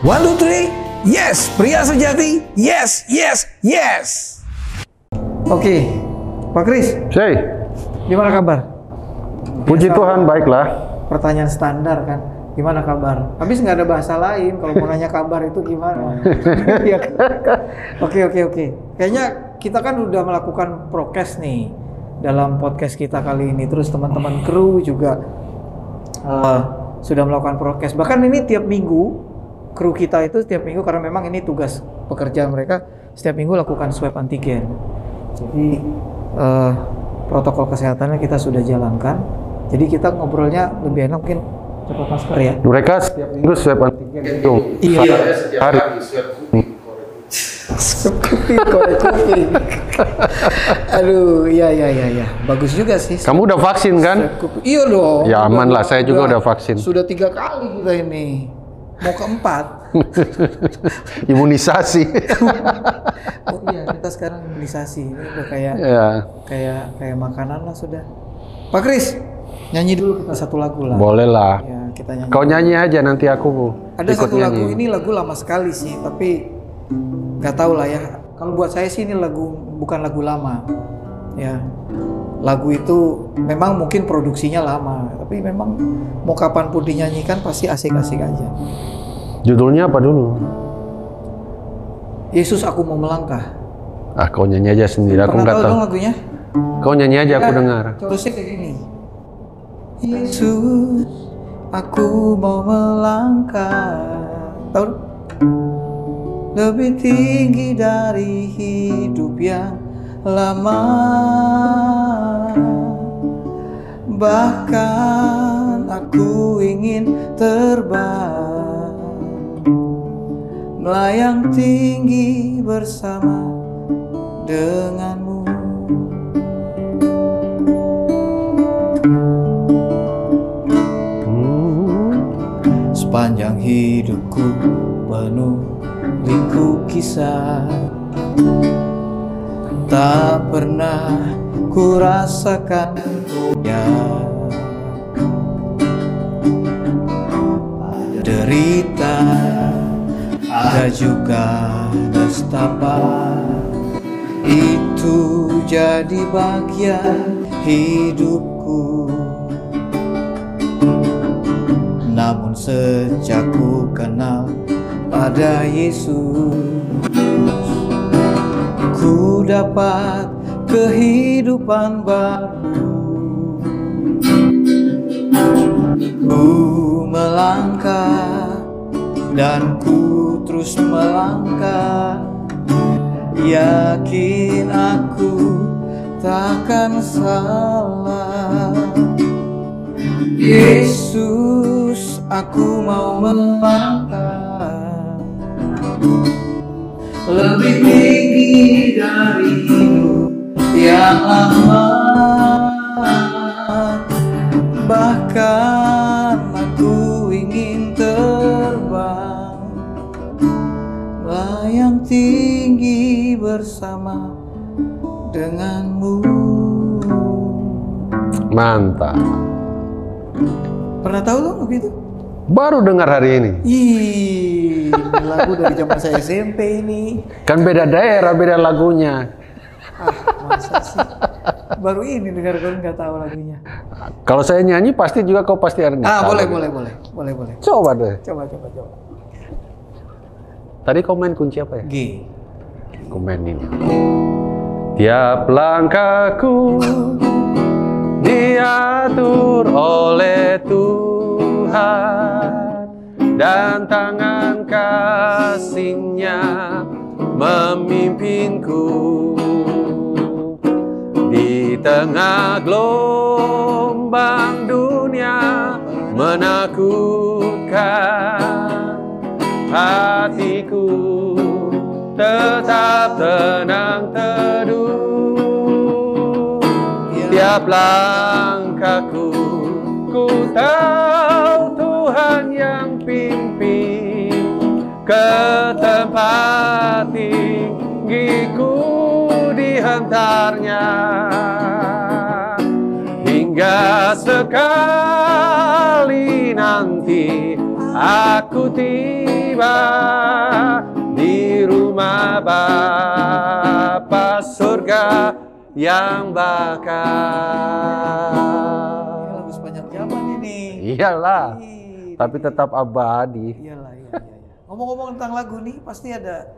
One, two, three. Yes, pria sejati. Yes, yes, yes. Oke, Pak Kris, Say, gimana kabar? puji Biasa Tuhan baiklah. Pertanyaan standar kan, gimana kabar? Habis nggak ada bahasa lain kalau mau nanya kabar itu gimana? Iya kan? Oke, oke, oke. Kayaknya kita kan udah melakukan prokes nih dalam podcast kita kali ini. Terus teman-teman kru juga eh, sudah melakukan prokes. Bahkan ini tiap minggu kru kita itu setiap minggu karena memang ini tugas pekerjaan mereka setiap minggu lakukan swab antigen. Jadi eh, protokol kesehatannya kita sudah jalankan. Jadi kita ngobrolnya lebih enak mungkin cepat masker ya. Mereka setiap minggu swab antigen itu. Iya. Hari. Swab kuping, korek kuping. Aduh, iya iya iya iya. Bagus juga sih. Kamu udah vaksin kan? Iya dong. Ya, aman lah. Saya juga Udah- udah vaksin. Sudah tiga kali kita ini. Mau keempat. Imunisasi. Oh iya, kita sekarang imunisasi. Ini udah kayak ya. kayak kayak makanan lah sudah. Pak Kris, nyanyi dulu kita satu lagu lah. Boleh lah. Ya, kita nyanyi. Kau nyanyi aja nanti aku Ada ikut satu lagu nyanyi. ini lagu lama sekali sih, tapi nggak tahu lah ya. Kalau buat saya sih ini lagu bukan lagu lama, ya. Lagu itu memang mungkin produksinya lama, tapi memang mau kapan pun dinyanyikan pasti asik-asik aja. Judulnya apa dulu? Yesus aku mau melangkah. Ah, kau nyanyi aja sendiri. Aku nggak tahu lagunya? Kau nyanyi aja, aku Eh, dengar. Chorusnya kayak gini. Yesus, aku mau melangkah. Tahu? Lebih tinggi dari hidup yang lama. Bahkan aku ingin terbang melayang tinggi bersama denganmu. Sepanjang hidupku penuh liku kisah Tak pernah ku rasakan ya Derita Ada juga nestapa. Itu jadi bagian hidupku. Namun sejak ku kenal pada Yesus Ku dapat kehidupan baru. Ku melangkah dan ku terus melangkah. Yakin aku takkan salah. Yesus, aku mau melangkah. Lebih tinggi dari hidup yang lama. Bahkan aku ingin terbang layang tinggi bersama denganmu. Mantap. Pernah tahu dong lagu itu? Baru dengar hari ini. Ih, ini lagu dari zaman saya SMP ini. Kan beda daerah, beda lagunya. Ah, masa sih? Baru ini dengar gue nggak tahu lagunya. Kalau saya nyanyi pasti juga kau pasti ada. Ah, boleh, boleh, boleh, boleh, boleh. Coba deh. Coba, coba, coba. Tadi kau main kunci apa ya? G. Main ini. Tiap langkahku diatur oleh Tuhan dan tangan kasihnya memimpinku. Di tengah gelombang dunia menakutkan hatiku tetap tenang teduh. Tiap langkahku ku tahu ke tempat tinggiku dihantarnya hingga sekali nanti aku tiba di rumah Bapa surga yang bakal. Ini lagu sepanjang zaman ini. Iyalah, Ih, tapi tetap abadi. Iyalah, iya, iya, iya. Ngomong-ngomong tentang lagu nih, pasti ada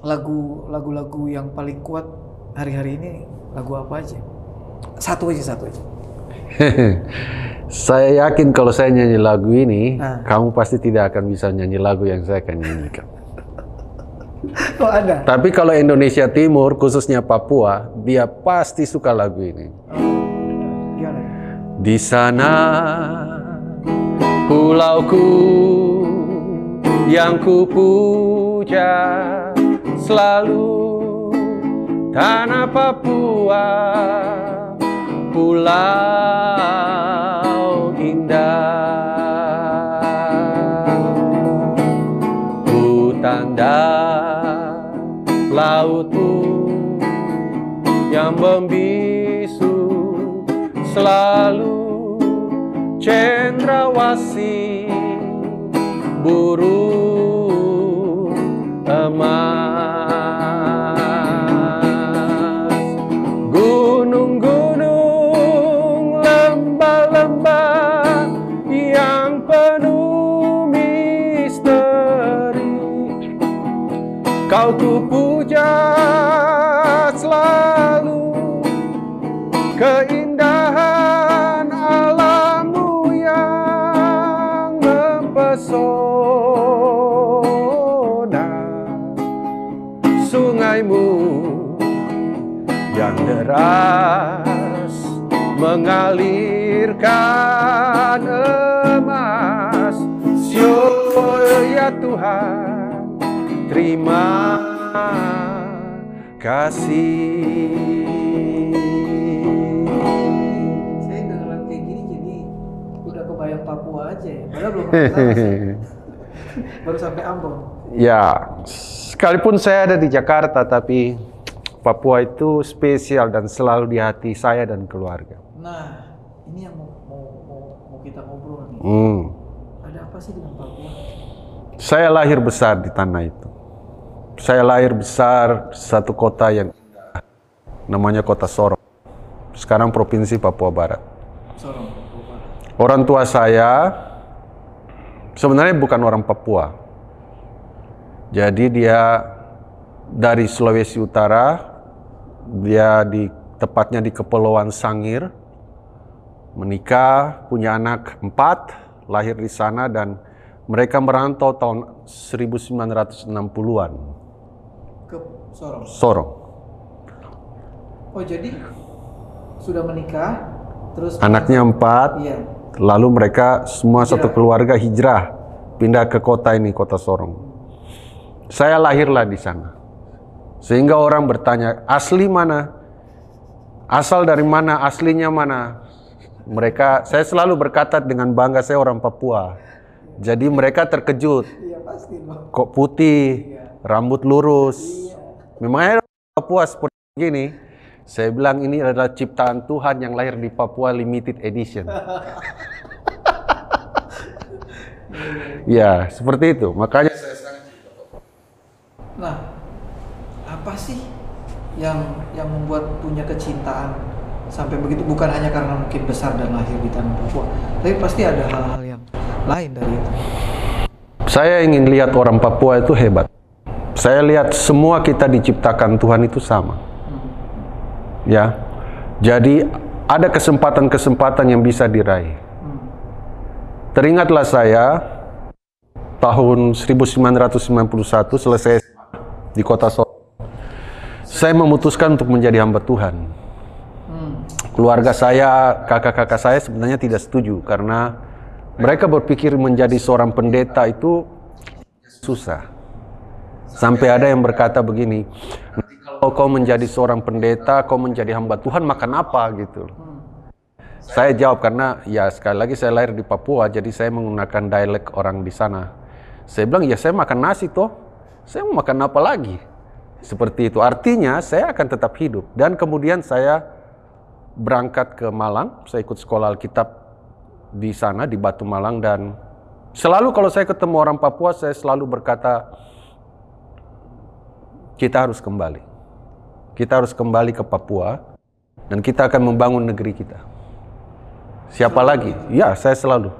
lagu lagu-lagu yang paling kuat hari-hari ini lagu apa aja? Satu aja, satu aja. saya yakin kalau saya nyanyi lagu ini, Nah. kamu pasti tidak akan bisa nyanyi lagu yang saya akan nyanyikan. Kok ada? Tapi kalau Indonesia Timur, khususnya Papua, dia pasti suka lagu ini. Di sana pulauku yang kupuja selalu tanah Papua pulau indah. Hutan dan lautmu yang membisu selalu cendrawasih burung emas gunung-gunung lembah-lembah yang penuh misteri. Kau ku puja deras mengalirkan emas Syo ya Tuhan terima kasih Saya dengar lagu kayak gini jadi udah kebayang Papua aja ya. Padahal belum pernah ke sana sih. Baru sampai Ambon. Ya, sekalipun saya ada di Jakarta, tapi Papua itu spesial dan selalu di hati saya dan keluarga. Nah, ini yang mau mau mau, mau kita ngobrol nih. Hmm. Ada apa sih dengan Papua? Saya lahir besar di tanah itu. Saya lahir besar di satu kota yang indah, namanya Kota Sorong. Sekarang Provinsi Papua Barat. Sorong, Papua. Orang tua saya sebenarnya bukan orang Papua. Jadi dia dari Sulawesi Utara, dia di tepatnya di Kepulauan Sangir, menikah, punya anak empat, lahir di sana dan mereka merantau tahun 1960-an, Ke Sorong. Sorong. Oh, jadi sudah menikah terus Anaknya empat, Iya. lalu mereka semua satu Hijrah. keluarga hijrah pindah ke kota ini, kota Sorong. Saya lahirlah di sana. Sehingga orang bertanya, asli mana? Asal dari mana? Aslinya mana? Mereka, saya selalu berkata dengan bangga saya orang Papua. Jadi mereka terkejut. Iya. Kok putih, rambut lurus. Memangnya Papua seperti ini? Saya bilang ini adalah ciptaan Tuhan yang lahir di Papua Limited Edition. ya, seperti itu. Makanya Nah, apa sih yang yang membuat punya kecintaan sampai begitu bukan hanya karena mungkin besar dan lahir di tanah Papua, tapi pasti ada hal-hal yang lain dari itu. saya ingin lihat orang Papua itu hebat. Saya lihat semua kita diciptakan Tuhan itu sama. Ya. Jadi ada kesempatan-kesempatan yang bisa diraih. Teringatlah saya tahun 1991 selesai di kota Solo. Saya memutuskan untuk menjadi hamba Tuhan. Keluarga saya, kakak-kakak saya sebenarnya tidak setuju karena mereka berpikir menjadi seorang pendeta itu susah. Sampai ada yang berkata begini, "Nanti kalau kau menjadi seorang pendeta, kau menjadi hamba Tuhan, makan apa gitu. Saya jawab karena ya sekali lagi saya lahir di Papua, jadi saya menggunakan dialek orang di sana. Saya bilang ya saya makan nasi toh, saya mau makan apa lagi? Seperti itu. Artinya saya akan tetap hidup. Dan kemudian saya berangkat ke Malang, saya ikut sekolah Alkitab di sana di Batu Malang dan selalu kalau saya ketemu orang Papua, saya selalu berkata, kita harus kembali. Kita harus kembali ke Papua, dan kita akan membangun negeri kita. Siapa lagi? Ya, saya selalu.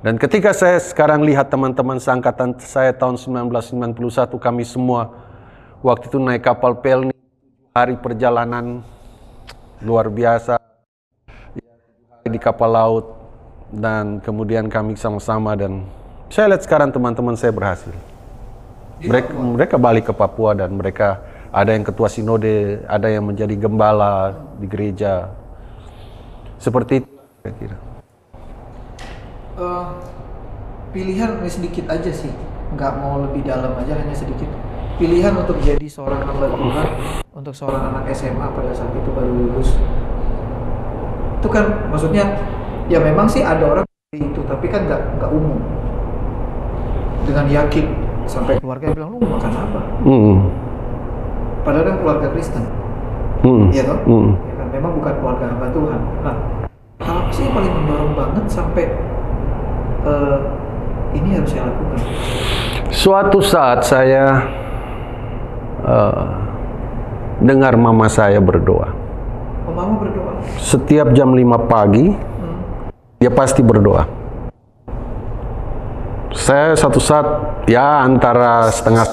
Dan ketika saya sekarang lihat teman-teman seangkatan saya tahun 1991, kami semua waktu itu naik kapal Pelni, hari perjalanan luar biasa di kapal laut dan kemudian kami sama-sama dan saya lihat sekarang teman-teman saya berhasil. Mereka, mereka balik ke Papua dan mereka ada yang ketua sinode, ada yang menjadi gembala di gereja. Seperti itu kira-kira. Eh, pilihan ini sedikit aja sih, nggak mau lebih dalam aja hanya sedikit. Pilihan untuk jadi seorang hamba Tuhan, untuk seorang anak SMA pada saat itu baru lulus, itu kan maksudnya ya memang sih ada orang seperti itu, tapi kan nggak nggak umum. Dengan yakin sampai keluarga bilang lu mau makan apa? Hmm. Padahal kan keluarga Kristen, Hmm. iya toh? Hmm. Ya kan memang bukan keluarga hamba Tuhan. Nah, hal apa sih yang paling mendorong banget sampai eh, ini harus saya lakukan? Suatu saat saya eh, dengar mama saya berdoa. Oh, mama berdoa. Setiap jam 5 pagi, Hmm. dia pasti berdoa. Saya satu saat ya antara setengah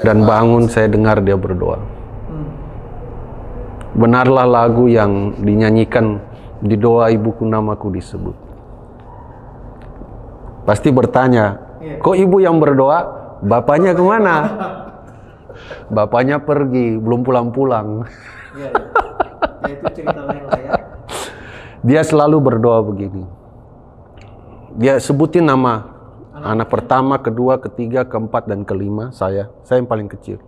dan bangun saya dengar dia berdoa. Hmm. Benarlah lagu yang dinyanyikan di doa ibuku namaku disebut. Pasti bertanya, Iya. kok ibu yang berdoa, bapaknya ke mana? Bapaknya pergi, belum pulang-pulang. Iya, iya. Ya itu cerita lain lah ya. Dia selalu berdoa begini. Dia sebutin nama anak pertama, kedua, ketiga, keempat, dan kelima saya. Saya yang paling kecil.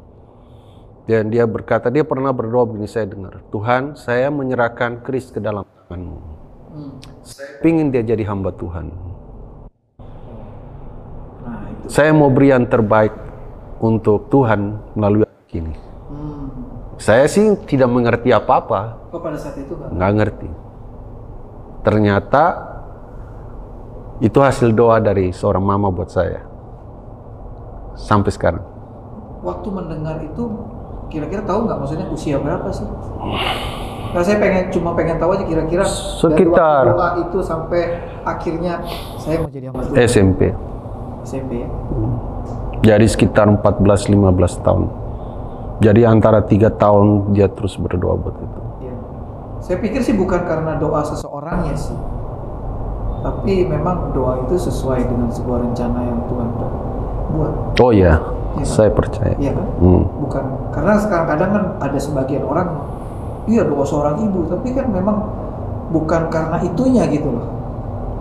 Dan dia berkata, dia pernah berdoa begini, saya dengar. Tuhan, saya menyerahkan Kris ke dalam tanganmu. Hmm. Saya ingin dia jadi hamba Tuhan. Nah itu. Saya mau beri yang terbaik untuk Tuhan melalui anak ini. Hmm. Saya sih tidak mengerti apa-apa. Kok pada saat itu nggak? nggak ngerti. Ternyata itu hasil doa dari seorang mama buat saya. Sampai sekarang. Waktu mendengar itu kira-kira tahu nggak maksudnya usia berapa sih? Nah, saya pengen cuma pengen tahu aja kira-kira Sekitar- dari waktu doa itu sampai akhirnya saya mau jadi hamba Tuhan SMP. SMP ya. Jadi sekitar 14-15 tahun. Jadi antara tiga tahun dia terus berdoa buat itu. Iya. Saya pikir sih bukan karena doa seseorangnya sih, tapi memang doa itu sesuai dengan sebuah rencana yang Tuhan buat. Oh ya, Iya. saya percaya. Iya kan? Hmm. Bukan karena sekarang kadang kan ada sebagian orang, iya doa seorang ibu, tapi kan memang bukan karena itunya gitu loh.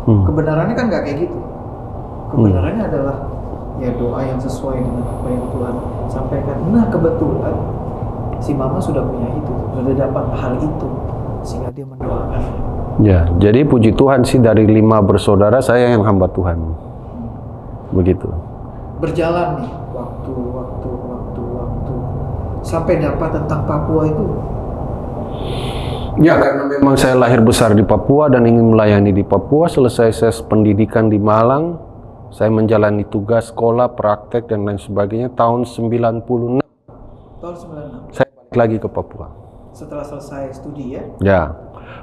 Hmm. Kebenarannya kan nggak kayak gitu. Kebenarannya adalah ya doa yang sesuai dengan apa yang Tuhan sampaikan. Nah kebetulan si mama sudah punya itu, sudah dapat hal itu, sehingga dia mendoakan. Ya, jadi puji Tuhan sih dari lima bersaudara saya yang hamba Tuhan. Begitu. Berjalan nih waktu, waktu, waktu, waktu sampai dapat tentang Papua itu. Ya karena memang saya lahir besar di Papua dan ingin melayani di Papua, selesai saya pendidikan di Malang, saya menjalani tugas sekolah, praktek dan lain sebagainya tahun 96 Tahun 96 saya balik lagi ke Papua. setelah selesai studi ya. Ya.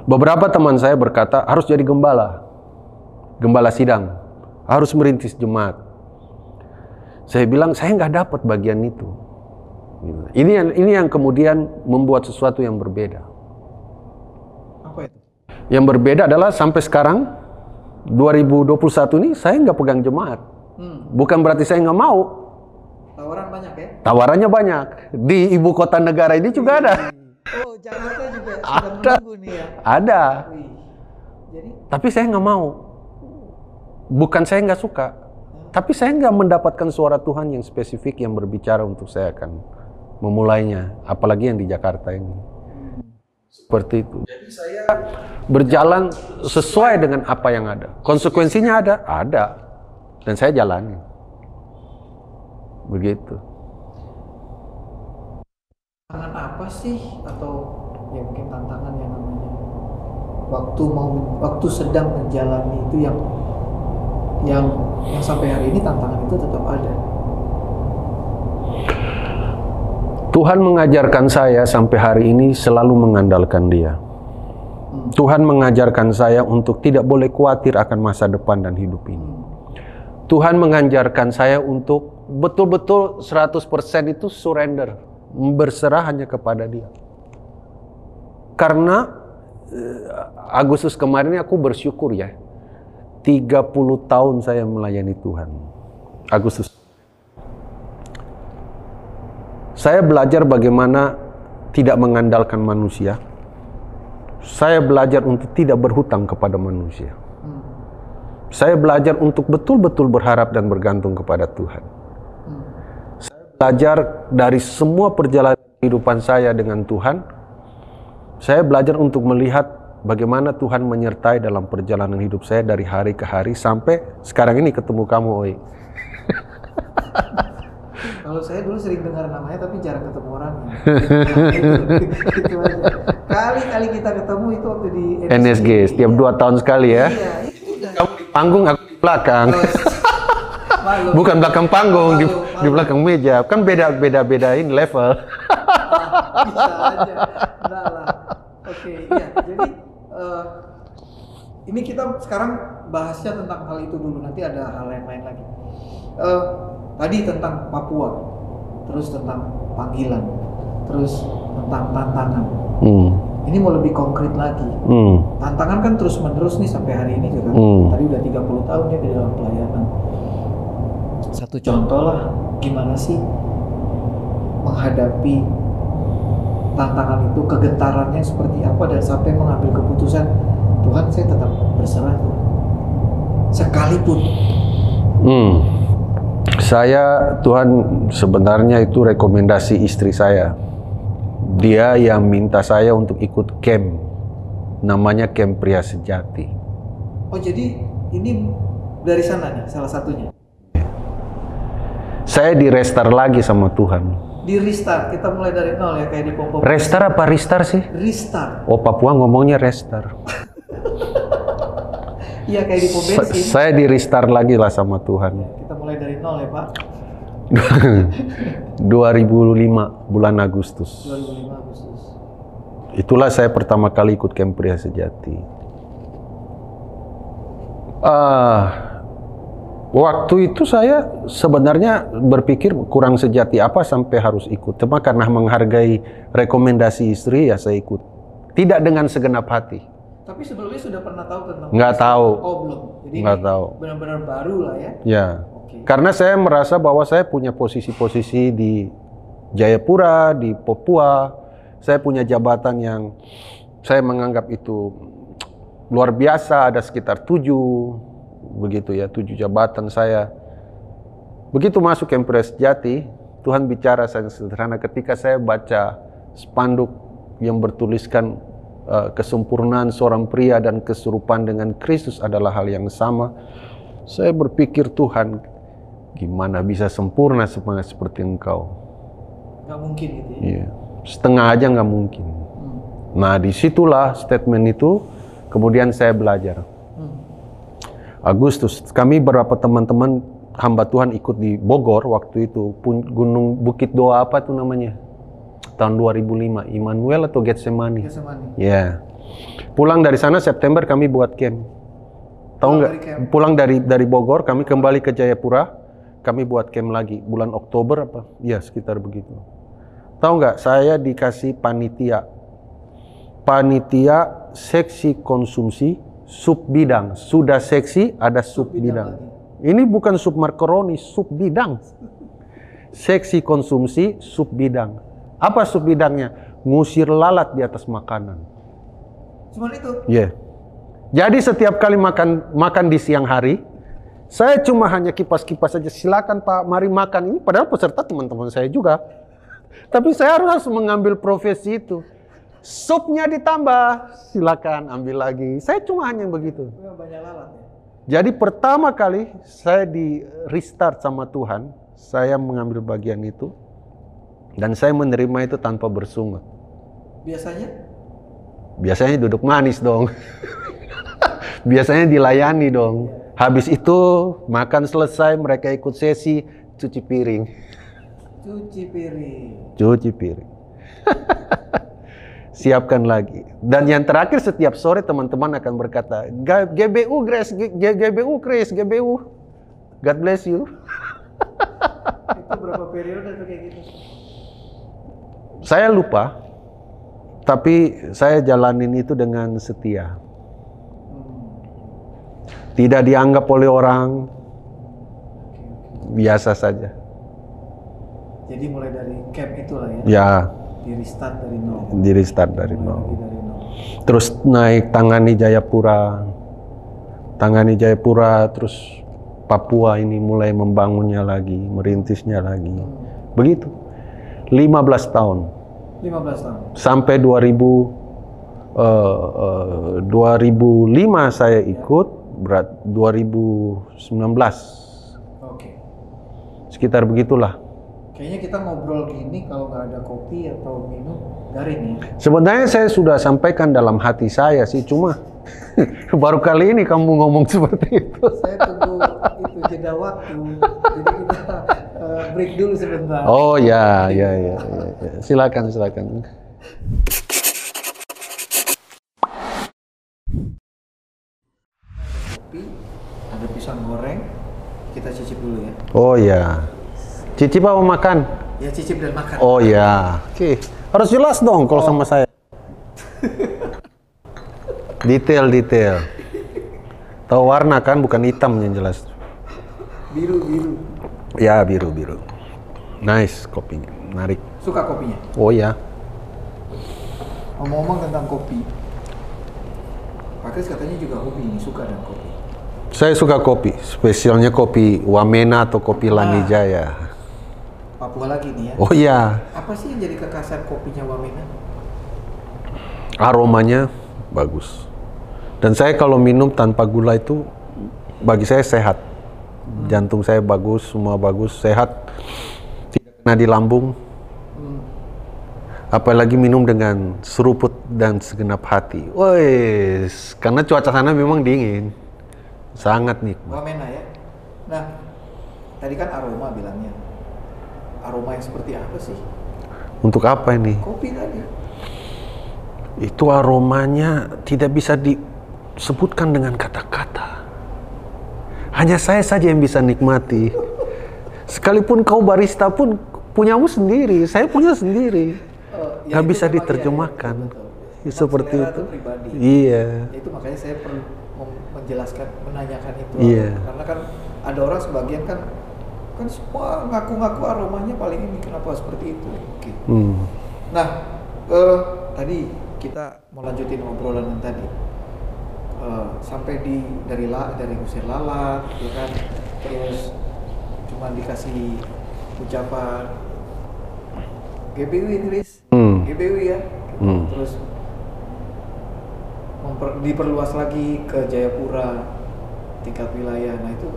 Beberapa teman saya berkata harus jadi gembala. Gembala sidang. Harus merintis jemaat. Saya bilang saya nggak dapat bagian itu. Gitu. Ini yang ini yang kemudian membuat sesuatu yang berbeda. Apa itu? Yang berbeda adalah sampai sekarang 2021 ini saya nggak pegang jemaat. Hmm, Bukan berarti saya nggak mau. tawaran banyak ya? Tawarannya banyak. Di ibu kota negara ini juga ada. Oh, Jakarta juga Ada. nih ya. Ada. Wih. Jadi Tapi saya nggak mau. Bukan saya nggak suka. Tapi saya nggak mendapatkan suara Tuhan yang spesifik yang berbicara untuk saya akan memulainya. Apalagi yang di Jakarta ini. Seperti itu. Jadi saya berjalan sesuai dengan apa yang ada. Konsekuensinya ada? Ada. Dan saya jalani. Begitu. tantangan apa sih atau ya mungkin tantangan yang namanya waktu mau waktu sedang menjalani itu yang yang yang sampai hari ini tantangan itu tetap ada. Tuhan mengajarkan saya sampai hari ini selalu mengandalkan Dia. Tuhan mengajarkan saya untuk tidak boleh khawatir akan masa depan dan hidup ini. Tuhan mengajarkan saya untuk betul-betul 100% itu surrender, berserah hanya kepada Dia. Karena eh, Agustus kemarin aku bersyukur ya. 30 tahun saya melayani Tuhan. Agustus. Saya belajar bagaimana tidak mengandalkan manusia. Saya belajar untuk tidak berhutang kepada manusia. Saya belajar untuk betul-betul berharap dan bergantung kepada Tuhan. Saya belajar dari semua perjalanan kehidupan saya dengan Tuhan. Saya belajar untuk melihat bagaimana Tuhan menyertai dalam perjalanan hidup saya dari hari ke hari sampai sekarang ini ketemu kamu, Oi. Kalau saya dulu sering dengar namanya tapi jarang ketemu orangnya. itu aja. Kali-kali kita ketemu itu waktu di NSG setiap dua tahun sekali ya. Iya, itu udah. Kamu di panggung, aku di belakang. Malu. Bukan belakang panggung, di, Malu, di malu. belakang meja. Kan beda beda bedain level. Bisa aja. Lah. Oke, iya. Jadi eh, ini kita sekarang bahasnya tentang hal itu dulu. Nanti ada hal yang lain lagi. Eh, tadi tentang Papua, terus tentang panggilan, terus tentang tantangan. Hmm. Ini mau lebih konkret lagi. Hmm. Tantangan kan terus menerus nih sampai hari ini juga. Hmm. Tadi udah 30 tahun ya di dalam pelayanan. Satu contoh lah, gimana sih menghadapi tantangan itu, kegentarannya seperti apa dan sampai mengambil keputusan Tuhan saya tetap berserah Tuhan. Sekalipun Hmm. Saya Tuhan sebenarnya itu rekomendasi istri saya. Dia yang minta saya untuk ikut camp. Namanya camp pria sejati. Oh jadi ini dari sana nih salah satunya. Saya di restart lagi sama Tuhan. Di restart kita mulai dari nol ya kayak di pom pom. Restart apa restart sih? Restart. Oh Papua ngomongnya restart. Iya kayak di pom Sa- bensin. saya di restart lagi lah sama Tuhan. Nol ya Pak. 2005 bulan Agustus. 2005 Agustus. Itulah saya pertama kali ikut camp pria sejati. Ah, waktu itu saya sebenarnya berpikir kurang sejati apa sampai harus ikut. Cuma karena menghargai rekomendasi istri ya saya ikut. Tidak dengan segenap hati. Tapi sebelumnya sudah pernah tahu tentang Nggak tahu. Oh belum. Jadi Nggak tahu. Benar-benar baru lah ya. Ya. Karena saya merasa bahwa saya punya posisi-posisi di Jayapura, di Papua. Saya punya jabatan yang saya menganggap itu luar biasa. Ada sekitar tujuh, begitu ya, tujuh jabatan saya. Begitu masuk Kempres Jati, Tuhan bicara saya sederhana ketika saya baca spanduk yang bertuliskan eh, kesempurnaan seorang pria dan kesurupan dengan Kristus adalah hal yang sama. Saya berpikir Tuhan, gimana bisa sempurna semangat seperti engkau? Nggak mungkin gitu ya. Iya, setengah aja nggak mungkin. Hmm. Nah di situlah statement itu, kemudian saya belajar. Hmm. Agustus, kami beberapa teman-teman hamba Tuhan ikut di Bogor waktu itu, pun Gunung Bukit Doa apa tuh namanya? Tahun 2005, Immanuel atau Getsemani? Getsemani. Ya. Pulang dari sana September kami buat camp. Tahu nggak? Pulang dari dari Bogor, kami kembali ke Jayapura, kami buat camp lagi. Bulan Oktober apa? Ya sekitar begitu. Tahu nggak? Saya dikasih panitia, panitia seksi konsumsi sub bidang. Sudah seksi ada sub bidang. Ini bukan sub makaroni, sub bidang. Seksi konsumsi sub bidang. Apa sub bidangnya? Ngusir lalat di atas makanan. Cuman itu. Iya. Jadi setiap kali makan makan di siang hari, saya cuma hanya kipas-kipas saja. Silakan Pak, mari makan ini. Padahal peserta teman-teman saya juga. Tapi saya harus mengambil profesi itu. Supnya ditambah, silakan ambil lagi. Saya cuma hanya begitu. Memang banyak lalat ya. Jadi pertama kali saya di restart sama Tuhan, saya mengambil bagian itu dan saya menerima itu tanpa bersungut. Biasanya Biasanya duduk manis dong. Biasanya dilayani dong. Habis itu makan selesai mereka ikut sesi cuci piring. Cuci piring. Cuci piring. Siapkan lagi. Dan yang terakhir setiap sore teman-teman akan berkata, "G- GBU Grace, GBU Grace, GBU. God bless you. Itu berapa periode tuh kayak gitu? Saya lupa, tapi saya jalanin itu dengan setia. Tidak dianggap oleh orang biasa saja. Jadi mulai dari camp itulah ya. Ya, Di restart dari nol. diri start dari nol. dari nol. Terus naik tangani Jayapura, tangani Jayapura, terus Papua ini mulai membangunnya lagi, merintisnya lagi. Begitu. 15 tahun 15 tahun. sampai 2000 eh, eh, 2005 saya ikut berat 2019 Oke. sekitar begitulah. Kayaknya kita ngobrol gini kalau nggak ada kopi atau minum garing ya. Sebenarnya saya sudah sampaikan dalam hati saya sih, cuma baru kali ini kamu ngomong seperti itu. Saya tunggu itu jeda waktu. Jadi kita eh, break dulu sebentar. Oh ya, ya, ya, ya, ya. silakan, silakan. Kopi, ada pisang goreng. Kita cicip dulu ya. Oh ya, Cici mau makan? Ya cicip dan makan. Oh ya, oke. Harus jelas dong kalau sama saya. Detail, detail. Tahu warna kan, bukan hitam yang jelas. Biru biru. Ya biru, biru. Nice kopinya, menarik. Suka kopinya. Oh ya, Ngomong-ngomong tentang kopi. Pak Kris katanya juga hobi ini suka dengan kopi. Saya suka kopi, spesialnya kopi Wamena atau kopi Lanijaya. Papua lagi nih ya. Oh iya, Apa sih yang jadi kekhasan kopinya Wamena? aromanya bagus. Dan saya kalau minum tanpa gula itu bagi saya sehat. Jantung saya bagus, semua bagus, sehat. Tidak kena di lambung. Apalagi minum dengan seruput dan segenap hati. Wes, karena cuaca sana memang dingin. Sangat nikmat. Wamena ya. Nah, tadi kan aroma bilangnya. Aroma yang seperti apa sih? Untuk apa ini? Kopi tadi. Itu aromanya tidak bisa disebutkan dengan kata-kata. Hanya saya saja yang bisa nikmati. Sekalipun kau barista pun punyamu sendiri, saya punya sendiri. Oh, Nggak itu bisa memang iya, diterjemahkan. betul, betul. Ya, Memang seperti itu. pribadi. Iya. Ya, itu makanya saya perlu menjelaskan, menanyakan itu. Iya. Karena kan ada orang sebagian kan kan semua ngaku-ngaku aromanya paling ini kenapa seperti itu. Oke. Hmm. Nah, eh, tadi kita mau lanjutin obrolan yang tadi. Eh, sampai di dari la, dari usir lalat, ya kan, terus cuma dikasih ucapan GBW Inggris, Hmm. GBW ya, Hmm. terus diperluas lagi ke Jayapura tingkat wilayah. Nah itu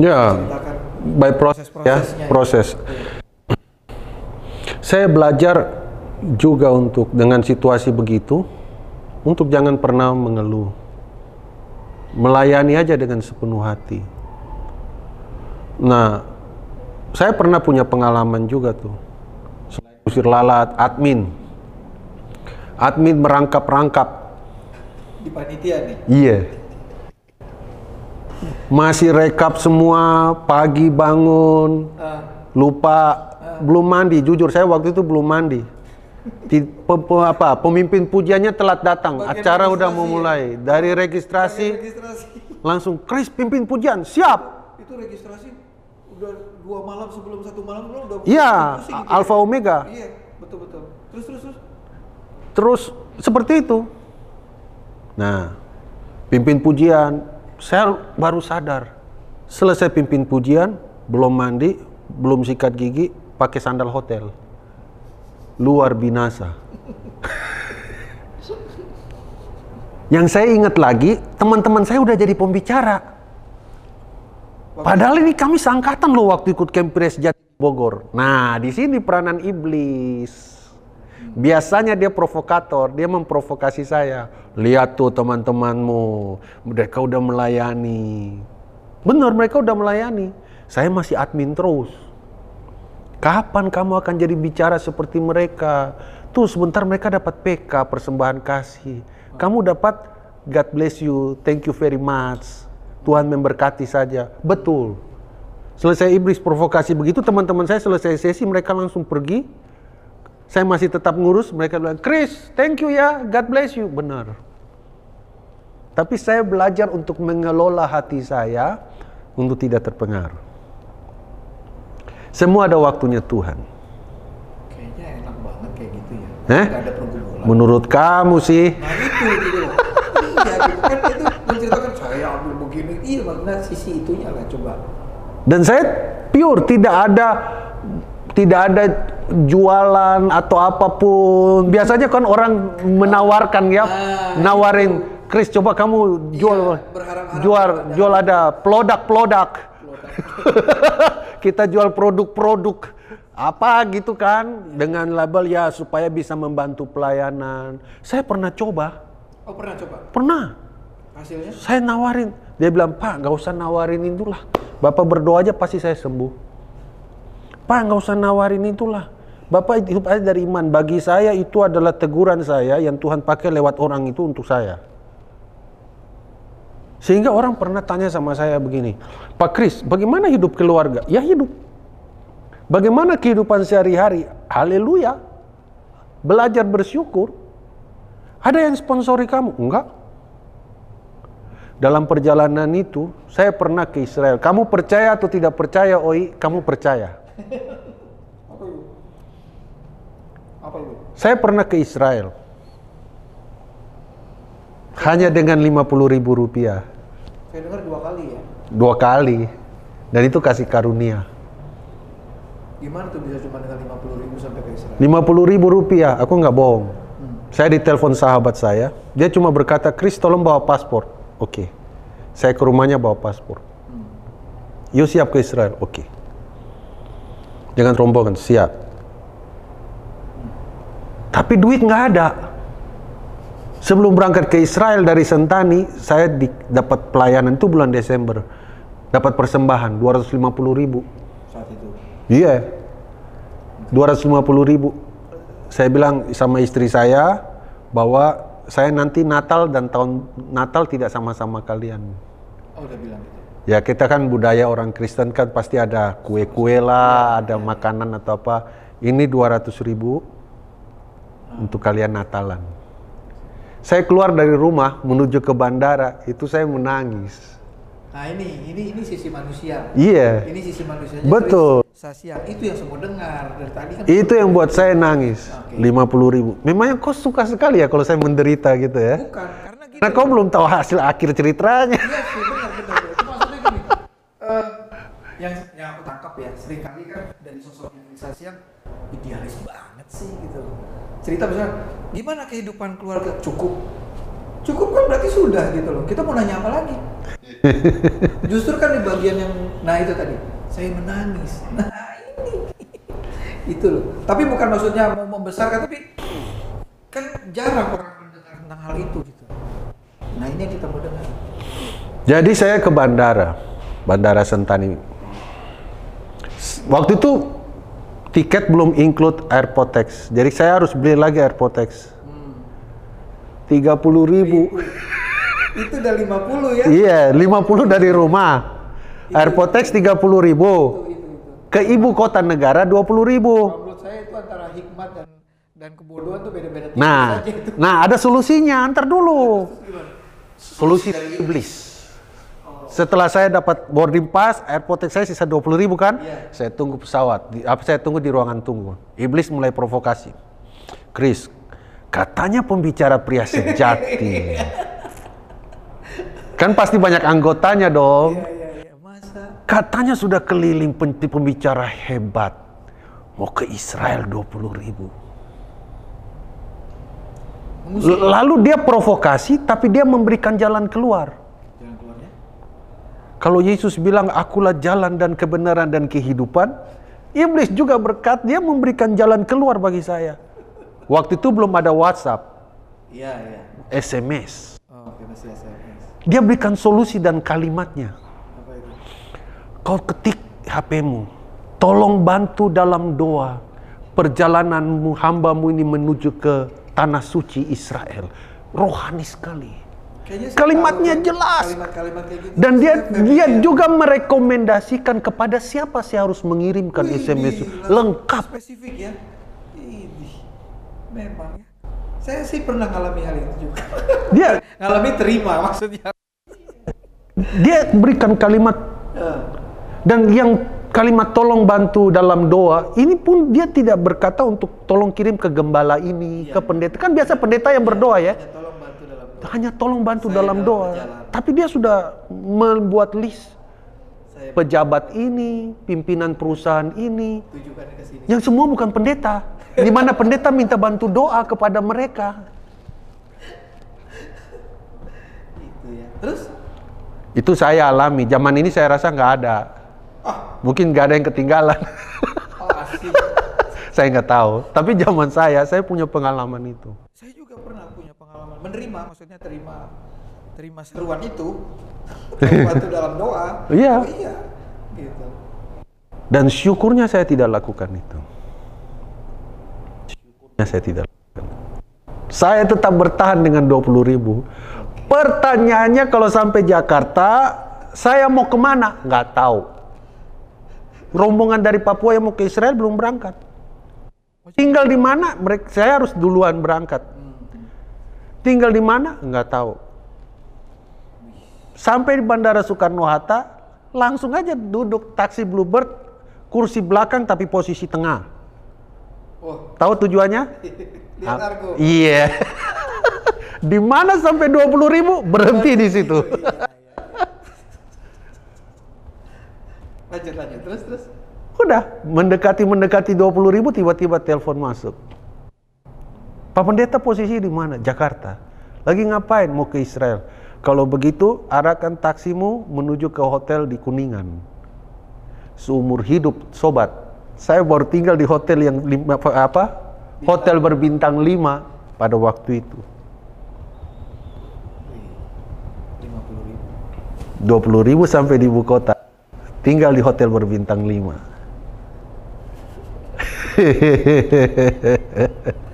Ya, by proses ya, proses. Saya belajar juga untuk dengan situasi begitu, untuk jangan pernah mengeluh. Melayani aja dengan sepenuh hati. Nah, saya pernah punya pengalaman juga tuh. Selain usir lalat, admin. Admin merangkap-rangkap. Di panitia nih. Iya. Masih rekap semua, pagi bangun, Ah, lupa. Belum mandi jujur saya waktu itu belum mandi. Ti- pe- pe- apa pemimpin pujiannya telat datang. Bagian acara udah mau ya? mulai dari registrasi registrasi. langsung Chris pimpin pujian siap! Itu registrasi udah dua malam sebelum satu malam belum? Udah iya Alfa ya? Omega. Iya betul betul. Terus terus terus? Terus seperti itu nah pimpin pujian saya baru sadar. Selesai pimpin pujian belum mandi belum sikat gigi pakai sandal hotel. Luar binasa. Yang saya ingat lagi teman-teman saya udah jadi pembicara. Padahal ini kami seangkatan loh waktu ikut Kempres Jati Bogor. Nah di sini peranan iblis Biasanya dia provokator, dia memprovokasi saya. Lihat tuh teman-temanmu, mereka udah melayani. Benar, mereka udah melayani. Saya masih admin terus. Kapan kamu akan jadi bicara seperti mereka? Tuh sebentar mereka dapat PK, persembahan kasih. Kamu dapat God bless you, thank you very much. Tuhan memberkati saja. Betul. Selesai iblis provokasi begitu, teman-teman saya selesai sesi mereka langsung pergi. Saya masih tetap ngurus, mereka bilang, Chris, thank you ya, God bless you. Benar. Tapi saya belajar untuk mengelola hati saya untuk tidak terpengaruh. Semua ada waktunya Tuhan. Kayaknya enak banget kayak gitu ya. Eh? Ada pergumulan. Menurut kamu sih, Nah itu gitu loh. Iya gitu kan itu menceritakan saya ambil begini. Iya makna sisi itunya lah coba. Dan saya pure tidak ada tidak ada jualan atau apa pun. Biasanya kan orang menawarkan ya, Ah, nawarin, Chris coba kamu jual berharap-harap jual ada. jual ada produk-produk. Kita jual produk-produk apa gitu kan dengan label ya supaya bisa membantu pelayanan. Saya pernah coba, Oh pernah coba? pernah. Hasilnya? Saya nawarin, dia bilang Pak nggak usah nawarin itulah. Bapak berdoa aja pasti saya sembuh. Pak nggak usah nawarin itulah. Bapak hidup aja dari iman. Bagi saya itu adalah teguran saya yang Tuhan pakai lewat orang itu untuk saya. Sehingga orang pernah tanya sama saya begini, Pak Kris, bagaimana hidup keluarga? Ya hidup. Bagaimana kehidupan sehari-hari? Haleluya. Belajar bersyukur. Ada yang sponsori kamu? Enggak. Dalam perjalanan itu, saya pernah ke Israel. Kamu percaya atau tidak percaya, Oi? Kamu percaya. Apa itu? Apa itu? Saya pernah ke Israel. Hanya dengan 50 ribu rupiah. Saya dengar dua kali ya. Dua kali. Dan itu kasih karunia. Gimana tuh bisa cuma dengan 50 ribu sampai ke Israel? 50 ribu rupiah, aku nggak bohong. Saya ditelepon sahabat saya, dia cuma berkata, Chris tolong bawa paspor. Oke. Saya ke rumahnya bawa paspor. Yuk siap ke Israel. Oke. Dengan rombongan, siap. Tapi duit nggak ada. Sebelum berangkat ke Israel dari Sentani, saya di- dapat pelayanan itu bulan Desember. Dapat persembahan 250 ribu. Saat itu. Iya. 250 ribu. Saya bilang sama istri saya bahwa saya nanti Natal dan tahun Natal tidak sama-sama kalian. Oh udah bilang gitu. Ya kita kan budaya orang Kristen kan pasti ada kue-kue lah, ada makanan atau apa. Ini 200 ribu untuk kalian Natalan. Saya keluar dari rumah menuju ke bandara, itu saya menangis. Nah ini, ini, ini sisi manusia. Iya. Ini sisi manusianya. Betul. Sasiang itu yang semua dengar dari tadi kan. Itu yang buat saya nangis. Oke. 50 ribu. Memangnya kau suka sekali ya kalau saya menderita gitu ya? Bukan karena gini. Nah kau belum tahu hasil akhir ceritanya. Iya sih benar benar. benar. Itu maksudnya gini. Eh, yang yang aku tangkap ya sering kali kan dari sosok organisasi yang idealis banget sih gitu. Cerita misalnya gimana kehidupan keluarga cukup cukup kan berarti sudah gitu loh. Kita mau nanya apa lagi? Justru kan di bagian yang nah itu tadi saya menangis. Nah ini itu loh. Tapi bukan maksudnya mau membesarkan tapi kan jarang orang mendengar tentang hal itu gitu. Nah ini yang kita mau dengar. Jadi saya ke bandara, bandara Sentani. Waktu itu tiket belum include airport tax. Jadi saya harus beli lagi airport tax. 30 ribu. Itu udah 50 ya? Iya, 50 dari rumah. Airport tax 30 ribu. Ke ibu kota negara 20 ribu. Menurut saya itu antara hikmat dan dan kebodohan tuh beda-beda Nah, nah ada solusinya. Antar dulu. Solusi dari iblis. Setelah saya dapat boarding pass, airport saya sisa 20 ribu kan? Iya. Saya tunggu pesawat. Di, apa saya tunggu di ruangan tunggu. Iblis mulai provokasi. Chris, katanya pembicara pria sejati. kan pasti banyak anggotanya dong. Iya, iya, iya. Masa? Katanya sudah keliling pembicara hebat. Mau ke Israel 20 ribu. Lalu dia provokasi, tapi dia memberikan jalan keluar. Kalau Yesus bilang, akulah jalan dan kebenaran dan kehidupan, Iblis juga berkat, dia memberikan jalan keluar bagi saya. Waktu itu belum ada WhatsApp, Iya, iya. SMS. Oh, oke masih SMS. Dia berikan solusi dan kalimatnya. Apa itu? Kau ketik HP-mu. Tolong bantu dalam doa. Perjalananmu, hambamu ini menuju ke tanah suci Israel. Rohani sekali. Kalimatnya tahu jelas. Kalimat-kalimat kayak gitu. Dan dia dia juga merekomendasikan kepada siapa saya harus mengirimkan Wih, SMS lengkap. Spesifik ya. Ini memang ya. Saya sih pernah ngalami hal itu juga. Dia ngalami terima maksudnya. dia berikan kalimat dan yang kalimat tolong bantu dalam doa ini pun dia tidak berkata untuk tolong kirim ke gembala ini ke pendeta kan biasa pendeta yang berdoa ya ya tolong bantu dalam doa. Hanya tolong bantu Saya dalam doa. perjalanan. tapi dia sudah membuat list. Saya pejabat ini pimpinan perusahaan ini yang semua bukan pendeta. Di mana pendeta minta bantu doa kepada mereka. Itu ya. Terus? Itu saya alami. Zaman ini saya rasa nggak ada. Ah, mungkin nggak ada yang ketinggalan. Oh asik. saya nggak tahu. Tapi zaman saya saya punya pengalaman itu. Saya juga pernah punya pengalaman menerima maksudnya terima terima seruan itu. Bantu dalam doa. Iya. Oh, iya. Gitu. Dan syukurnya saya tidak lakukan itu. Syukurnya saya tidak lakukan. Saya tetap bertahan dengan 20 ribu. Pertanyaannya kalau sampai Jakarta, saya mau ke mana? Nggak tahu. Rombongan dari Papua yang mau ke Israel belum berangkat. Tinggal di mana? Mereka, saya harus duluan berangkat. Tinggal di mana? Nggak tahu. Sampai di Bandara Soekarno-Hatta, langsung aja duduk taksi Bluebird, kursi belakang tapi posisi tengah. Oh, Tahu tujuannya? lihat argo. Iya. di mana sampai 20 ribu berhenti di situ. Lanjut lanjut terus terus. Udah mendekati mendekati 20 ribu tiba-tiba telepon masuk. Pak Pendeta posisi di mana? Jakarta. Lagi ngapain? Mau ke Israel. Kalau begitu arahkan taksimu menuju ke hotel di Kuningan. Seumur hidup sobat, saya baru tinggal di hotel yang lima, apa? Hotel berbintang 5 pada waktu itu. Lima puluh ribu. 20 ribu sampai di ibu kota. Tinggal di hotel berbintang 5.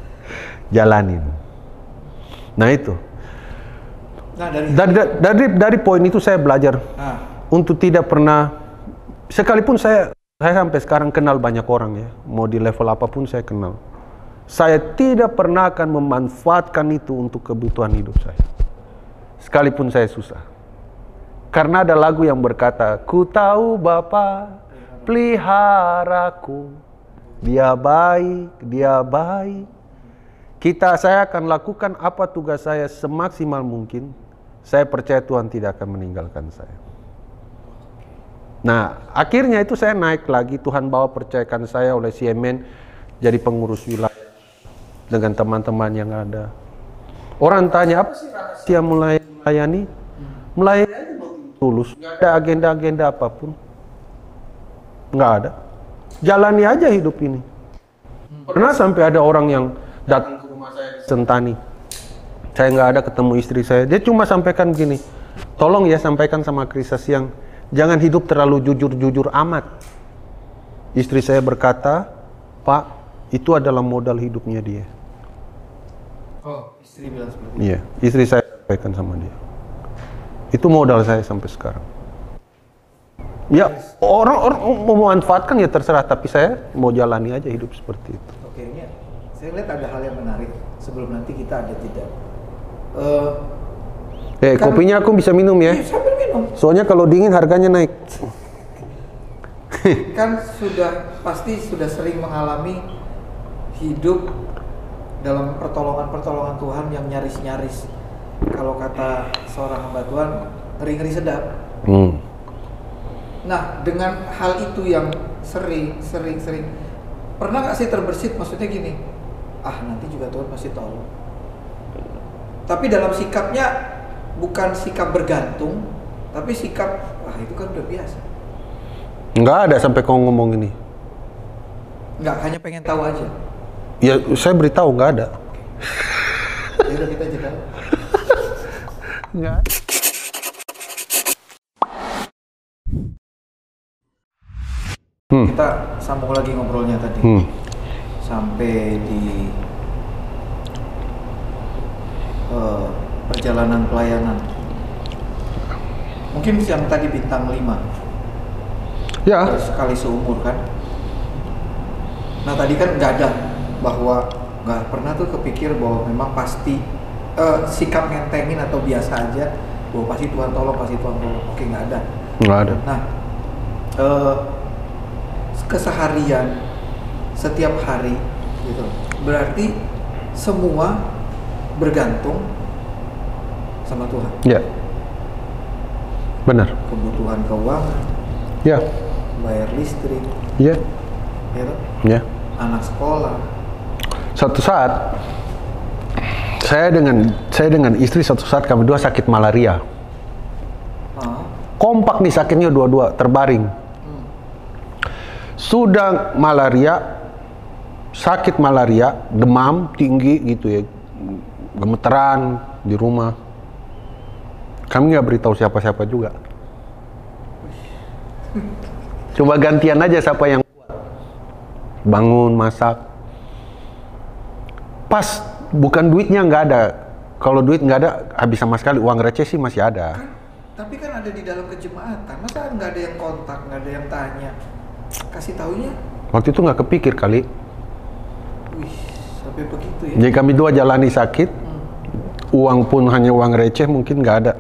Jalanin. Nah itu. Nah dari Dari, dari, dari poin itu saya belajar nah, untuk tidak pernah, sekalipun saya, saya sampai sekarang kenal banyak orang ya, mau di level apa pun saya kenal. Saya tidak pernah akan memanfaatkan itu untuk kebutuhan hidup saya. Sekalipun saya susah. Karena ada lagu yang berkata, Ku tahu Bapa peliharaku, dia baik, dia baik. Kita, saya akan lakukan apa tugas saya semaksimal mungkin. Saya percaya Tuhan tidak akan meninggalkan saya. Nah, akhirnya itu saya naik lagi. Tuhan bawa percayakan saya oleh CMN jadi pengurus wilayah dengan teman-teman yang ada. Orang tanya apa sih rahasia mulai melayani? Melayani tulus, nggak ada agenda-agenda apa pun, nggak ada. Jalani aja hidup ini. Pernah sampai ada orang yang datang ke rumah saya di Sentani. Saya nggak ada ketemu istri saya. Dia cuma sampaikan begini, tolong ya sampaikan sama Krista siang, jangan hidup terlalu jujur-jujur amat. Istri saya berkata, Pak, itu adalah modal hidupnya dia. oh istri bilang seperti itu. Iya, istri saya sampaikan sama dia. Itu modal saya sampai sekarang. Ya, orang orang mau memanfaatkan ya terserah, tapi saya mau jalani aja hidup seperti itu. Oke ini saya lihat ada hal yang menarik sebelum nanti kita ada tidak. Eh, Eh, Kan- kopinya aku bisa minum ya. iya, sambil minum. Soalnya kalau dingin harganya naik. kan sudah pasti sudah sering mengalami hidup dalam pertolongan-pertolongan Tuhan yang nyaris-nyaris. Kalau kata seorang hamba Tuhan, ngeri-ngeri sedap. Hmm. Nah, dengan hal itu yang sering, sering, sering, pernah nggak sih terbersit? Maksudnya gini, ah nanti juga Tuhan pasti tolong. Tapi dalam sikapnya bukan sikap bergantung, tapi sikap, wah itu kan udah biasa. Nggak ada sampai kau ngomong ini. Nggak hanya pengen tahu aja. Ya saya beritahu nggak ada. Ya udah kita jeda. Nggak. Hmm. Kita sambung lagi ngobrolnya tadi. Hmm. Sampai di eh, perjalanan pelayanan. Mungkin yang tadi bintang 5 Ya. sekali seumur kan. Nah tadi kan nggak ada bahwa nggak pernah tuh kepikir bahwa memang pasti eh, sikap ngentengin atau biasa aja bahwa pasti Tuhan tolong pasti Tuhan tolong. Oke nggak ada. Nggak ada. Nah eh, keseharian setiap hari gitu berarti semua bergantung sama Tuhan Ya. Benar. kebutuhan keuangan Ya. bayar listrik Ya. ya toh? Ya. anak sekolah Satu saat saya dengan saya dengan istri satu saat kami dua sakit malaria. Kompak nih sakitnya dua-dua terbaring. Sudah malaria, sakit malaria, demam tinggi gitu ya, gemeteran di rumah. Kami nggak beritahu siapa-siapa juga. Coba gantian aja siapa yang. Bangun, masak. Pas bukan duitnya nggak ada. Kalau duit nggak ada, habis sama sekali. Uang receh sih masih ada. tapi kan ada di dalam kejemaatan masa nggak ada yang kontak nggak ada yang tanya kasih taunya Waktu itu nggak kepikir kali. Wih sampai begitu ya Jadi kami dua jalani sakit, uang pun hanya uang receh mungkin nggak ada.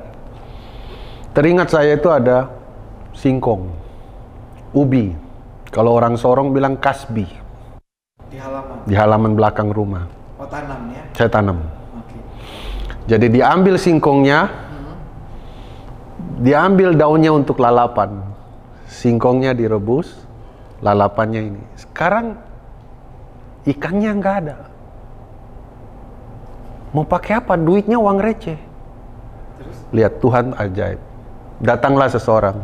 Teringat saya itu ada singkong, ubi. Kalau orang Sorong bilang kasbi di halaman di halaman belakang rumah. oh tanam ya Saya tanam. Jadi diambil singkongnya, diambil daunnya untuk lalapan. Singkongnya direbus, lalapannya ini. Sekarang ikannya nggak ada. Mau pakai apa? Duitnya uang receh. terus Lihat Tuhan ajaib. Datanglah seseorang.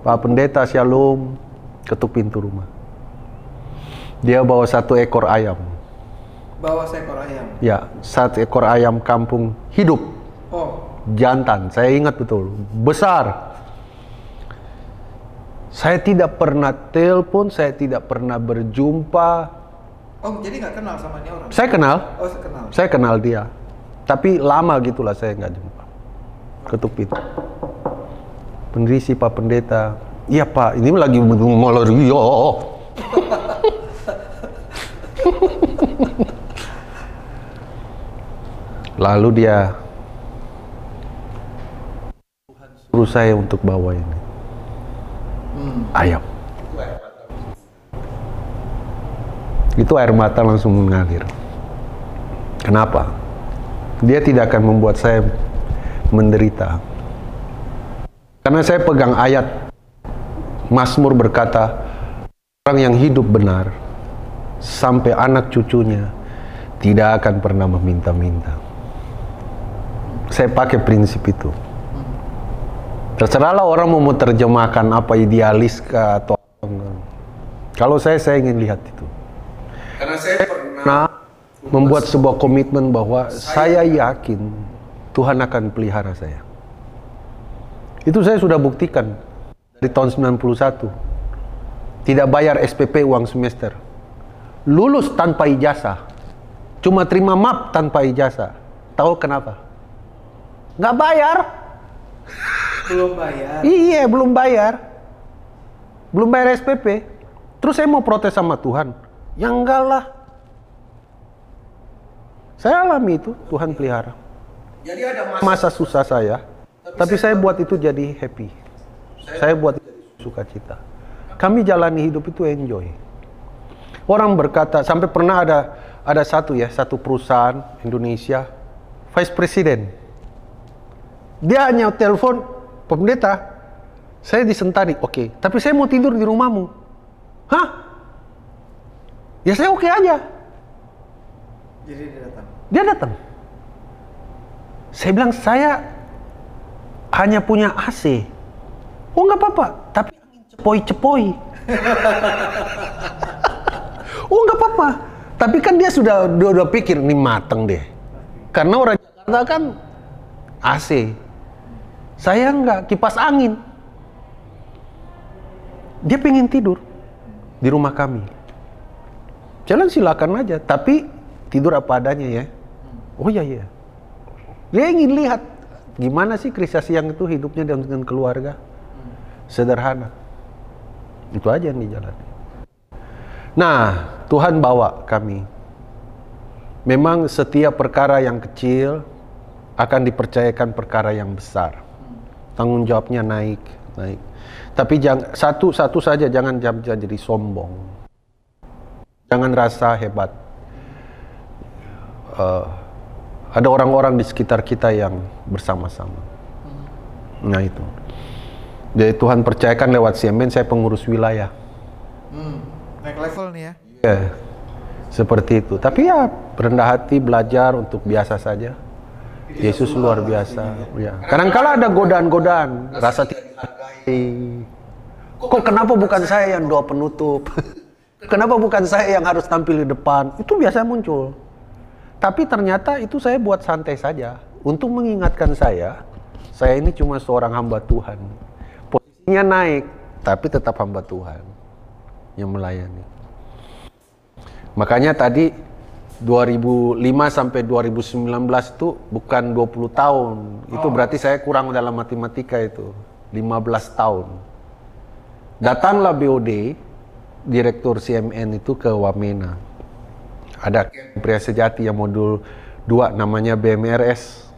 Pak Pendeta Shalom ketuk pintu rumah. Dia bawa satu ekor ayam. bawa seekor ayam Ya, satu ekor ayam kampung hidup. oh Jantan, saya ingat betul. Besar. Saya tidak pernah telepon, saya tidak pernah berjumpa. Oh jadi nggak kenal sama ini orang Saya kenal, oh saya kenal saya kenal dia. Tapi lama gitulah saya nggak jumpa. Ketuk pintu. Penderisi Pak Pendeta. Iya Pak, ini lagi malaria. Lalu dia suruh saya untuk bawa ini hmm. ayam. Itu air mata langsung mengalir. Kenapa? Dia tidak akan membuat saya menderita. Karena saya pegang ayat Mazmur berkata, orang yang hidup benar sampai anak cucunya tidak akan pernah meminta-minta. Saya pakai prinsip itu. Terserahlah orang mau menerjemahkan apa idealis atau. Kalau saya, saya ingin lihat itu. Karena saya pernah Nah, membuat sebuah komitmen bahwa saya yakin Tuhan akan pelihara saya. Itu saya sudah buktikan dari tahun 91. Tidak bayar SPP uang semester. Lulus tanpa ijazah. Cuma terima map tanpa ijazah. Tahu kenapa? Nggak bayar. belum bayar Iya, belum bayar. Belum bayar SPP. Terus saya mau protes sama Tuhan. Ya enggak lah. Saya alami itu, Tuhan pelihara. jadi ada mas Masa susah saya, tapi saya buat itu jadi happy. Saya buat itu jadi sukacita. Kami jalani hidup itu enjoy. Orang berkata, sampai pernah ada ada satu ya, satu perusahaan Indonesia, vice president. Dia hanya telepon, Pendeta, saya di Sentani, oke, tapi saya mau tidur di rumahmu. Hah? Ya saya oke aja. jadi dia datang Dia datang. Saya bilang saya hanya punya AC. Oh nggak apa-apa, tapi angin cepoi-cepoi. oh nggak apa-apa, Tapi kan dia sudah udah, udah pikir ini mateng deh. Karena orang Jakarta kan AC. Saya enggak, kipas angin. Dia pengen tidur di rumah kami. Jalan silakan aja, tapi tidur apa adanya ya. Oh iya iya. Dia ingin lihat gimana sih Krisas yang itu hidupnya dengan, keluarga. Sederhana. Itu aja yang dijalani. Nah, Tuhan bawa kami. Memang setiap perkara yang kecil akan dipercayakan perkara yang besar. Tanggung jawabnya naik, naik. Tapi jangan satu satu saja jangan jam jadi sombong. Jangan rasa hebat. Uh, ada orang-orang di sekitar kita yang bersama-sama. Nah itu. Jadi Tuhan percayakan lewat Siemen saya pengurus wilayah. Hmm, naik level nih ya. Ya, seperti itu. Tapi ya rendah hati belajar untuk biasa saja. Yesus luar biasa. Ya. Kadang-kala ada godaan-godaan, rasa tidak dihargai. Kok kenapa bukan saya yang doa penutup? kenapa bukan saya yang harus tampil di depan? Itu biasa muncul. Tapi ternyata itu saya buat santai saja untuk mengingatkan saya, saya ini cuma seorang hamba Tuhan. Posisinya naik, tapi tetap hamba Tuhan yang melayani. Makanya tadi 2005 sampai 2019 itu bukan 20 tahun. Itu berarti saya kurang dalam matematika itu. 15 tahun. Datanglah BOD, Direktur CMN itu ke Wamena. Ada pria sejati yang modul 2 namanya BMRS.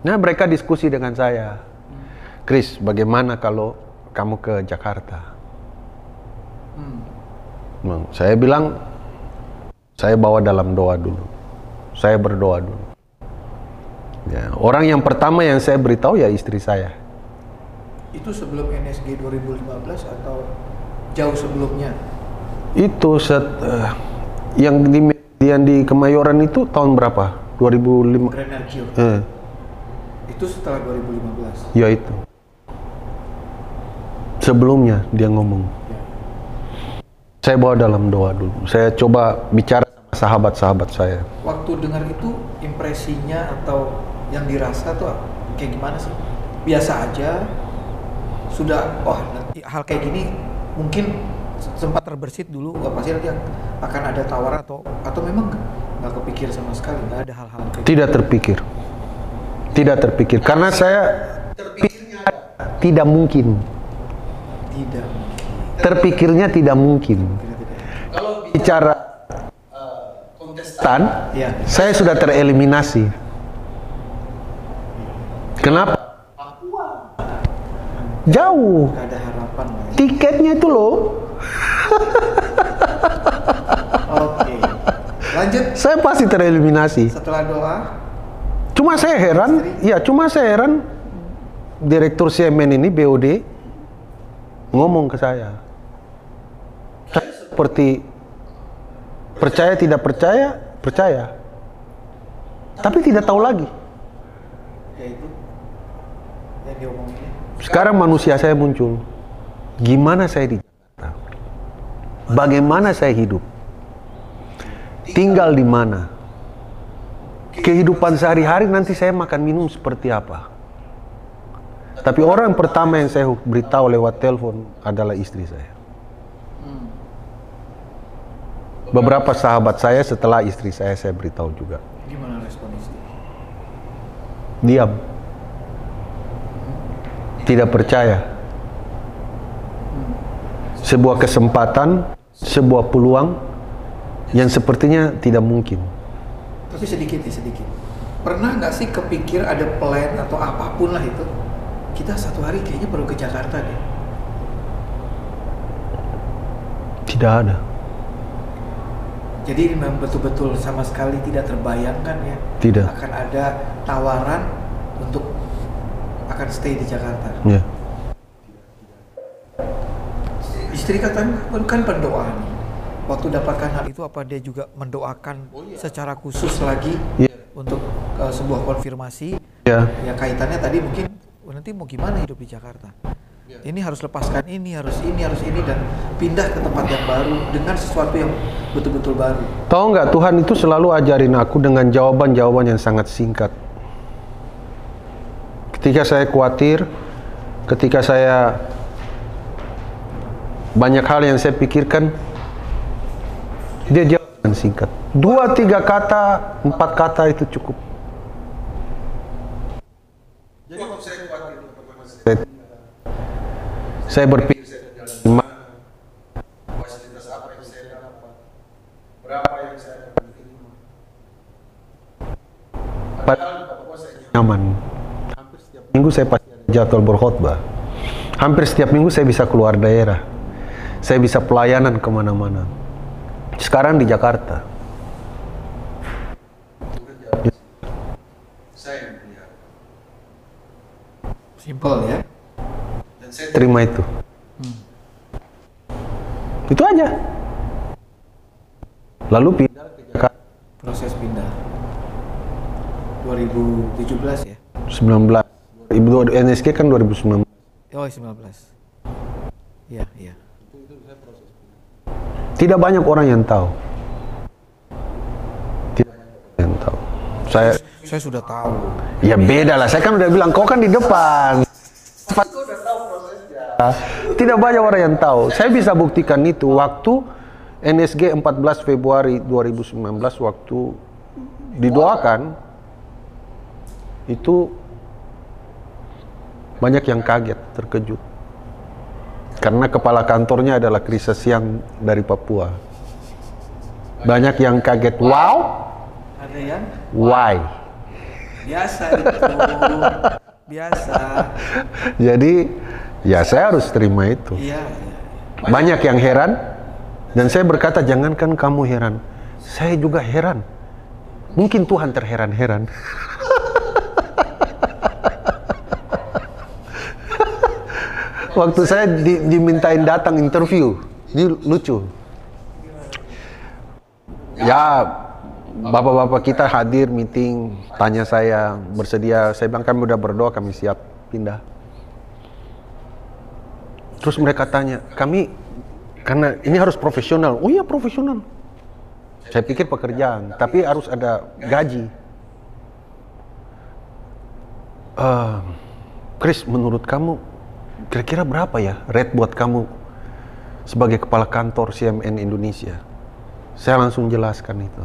Nah mereka diskusi dengan saya. Chris, bagaimana kalau kamu ke Jakarta? Hmm. Saya bilang, saya bawa dalam doa dulu. Saya berdoa dulu. Ya, orang yang pertama yang saya beritahu ya istri saya. Itu sebelum NSG 2015 atau jauh sebelumnya? Itu set, uh, yang di yang di Kemayoran itu tahun berapa? 2005. Grand. Eh, Itu setelah 2015. ya itu. Sebelumnya dia ngomong. Ya. Saya bawa dalam doa dulu. Saya coba bicara sama sahabat-sahabat saya. Waktu dengar itu impresinya atau yang dirasa tuh kayak gimana sih? Biasa aja. Sudah, wah nanti hal kayak gini mungkin sempat terbersit dulu, nggak pasti nanti akan ada tawaran atau atau memang nggak kepikir sama sekali, nggak ada hal-hal gitu. Tidak terpikir. Tidak terpikir. Karena saya tidak mungkin. Tidak mungkin. Terpikirnya tidak mungkin. Tidak. Bicara kontestan, Ya. saya sudah tereliminasi. Kenapa? Jauh. Nggak ada harapan ya. Tiketnya itu loh. Oke. Lanjut Saya pasti tereliminasi. setelah doa. Cuma saya heran, ya cuma saya heran direktur CMN ini BOD ngomong ke saya. Saya seperti percaya tidak percaya, percaya. Tapi tidak tahu lagi. Ya itu yang diomongin. Sekarang manusia saya muncul. Gimana saya di Jakarta? Bagaimana saya hidup? Tinggal di mana? Kehidupan sehari-hari nanti saya makan minum seperti apa? Tapi orang pertama yang saya beritahu lewat telepon adalah istri saya. Beberapa sahabat saya setelah istri saya saya beritahu juga. Gimana respon istri? Diam. Tidak percaya. Sebuah kesempatan, sebuah peluang yang sepertinya tidak mungkin. Tapi sedikit ya sedikit. Pernah nggak sih kepikir ada plan atau apa pun lah itu? Kita satu hari kayaknya perlu ke Jakarta deh. Tidak ada. Jadi memang betul-betul sama sekali tidak terbayangkan ya. Tidak. Akan ada tawaran akan stay di Jakarta. Ya. Istri katanya kan, kan pendoa nih. Waktu dapatkan hal itu apa dia juga mendoakan secara khusus lagi Iya. untuk uh, sebuah konfirmasi Ya. ya kaitannya tadi mungkin "Oh, nanti mau gimana hidup di Jakarta Ini harus lepaskan ini, harus ini, harus ini dan pindah ke tempat yang baru dengan sesuatu yang betul-betul baru. Tahu nggak Tuhan itu selalu ajarin aku dengan jawaban-jawaban yang sangat singkat. Ketika saya khawatir, ketika saya banyak hal yang saya pikirkan, dia jawab dengan singkat. Dua, tiga kata, empat kata itu cukup. Jadi saya khawatir, saya berpikir di mana, fasilitas apa yang saya dapat, berapa yang saya dapat terima. Padahal Papua saya nyaman. Minggu saya pasti ada jadwal berkhotbah. Hampir setiap minggu saya bisa keluar daerah. Saya bisa pelayanan ke mana-mana. Sekarang di Jakarta. Saya Simple ya. dan saya terima itu. Itu aja. Lalu pindah ke Jakarta Proses pindah. 2017 ya. 19. Ibu NSG kan 2019. Oh, 19. Iya, iya. Tidak banyak orang yang tahu. Tidak banyak orang yang tahu. Saya Saya sudah tahu. ya beda lah. Saya kan udah bilang kau kan di depan. Tidak banyak orang yang tahu. Saya bisa buktikan itu waktu NSG 14 Februari 2019 waktu didoakan itu banyak yang kaget, terkejut. Karena kepala kantornya adalah krisis yang dari Papua. Banyak yang kaget, wow, Ada yang why? biasa biasa. Jadi ya saya harus terima itu. Iya, iya. Banyak yang heran dan saya berkata jangankan kamu heran, saya juga heran. Mungkin Tuhan terheran-heran. Waktu saya di- dimintain datang interview, ini lucu. Ya, bapak-bapak kita hadir meeting, tanya saya bersedia. Saya bilang kami udah berdoa, kami siap pindah. Terus mereka tanya, kami karena ini harus profesional. Oh iya profesional. Saya pikir pekerjaan, tapi harus ada gaji. Eh, Chris, menurut kamu kira-kira berapa ya rate buat kamu sebagai kepala kantor CNN Indonesia? Saya langsung jelaskan itu.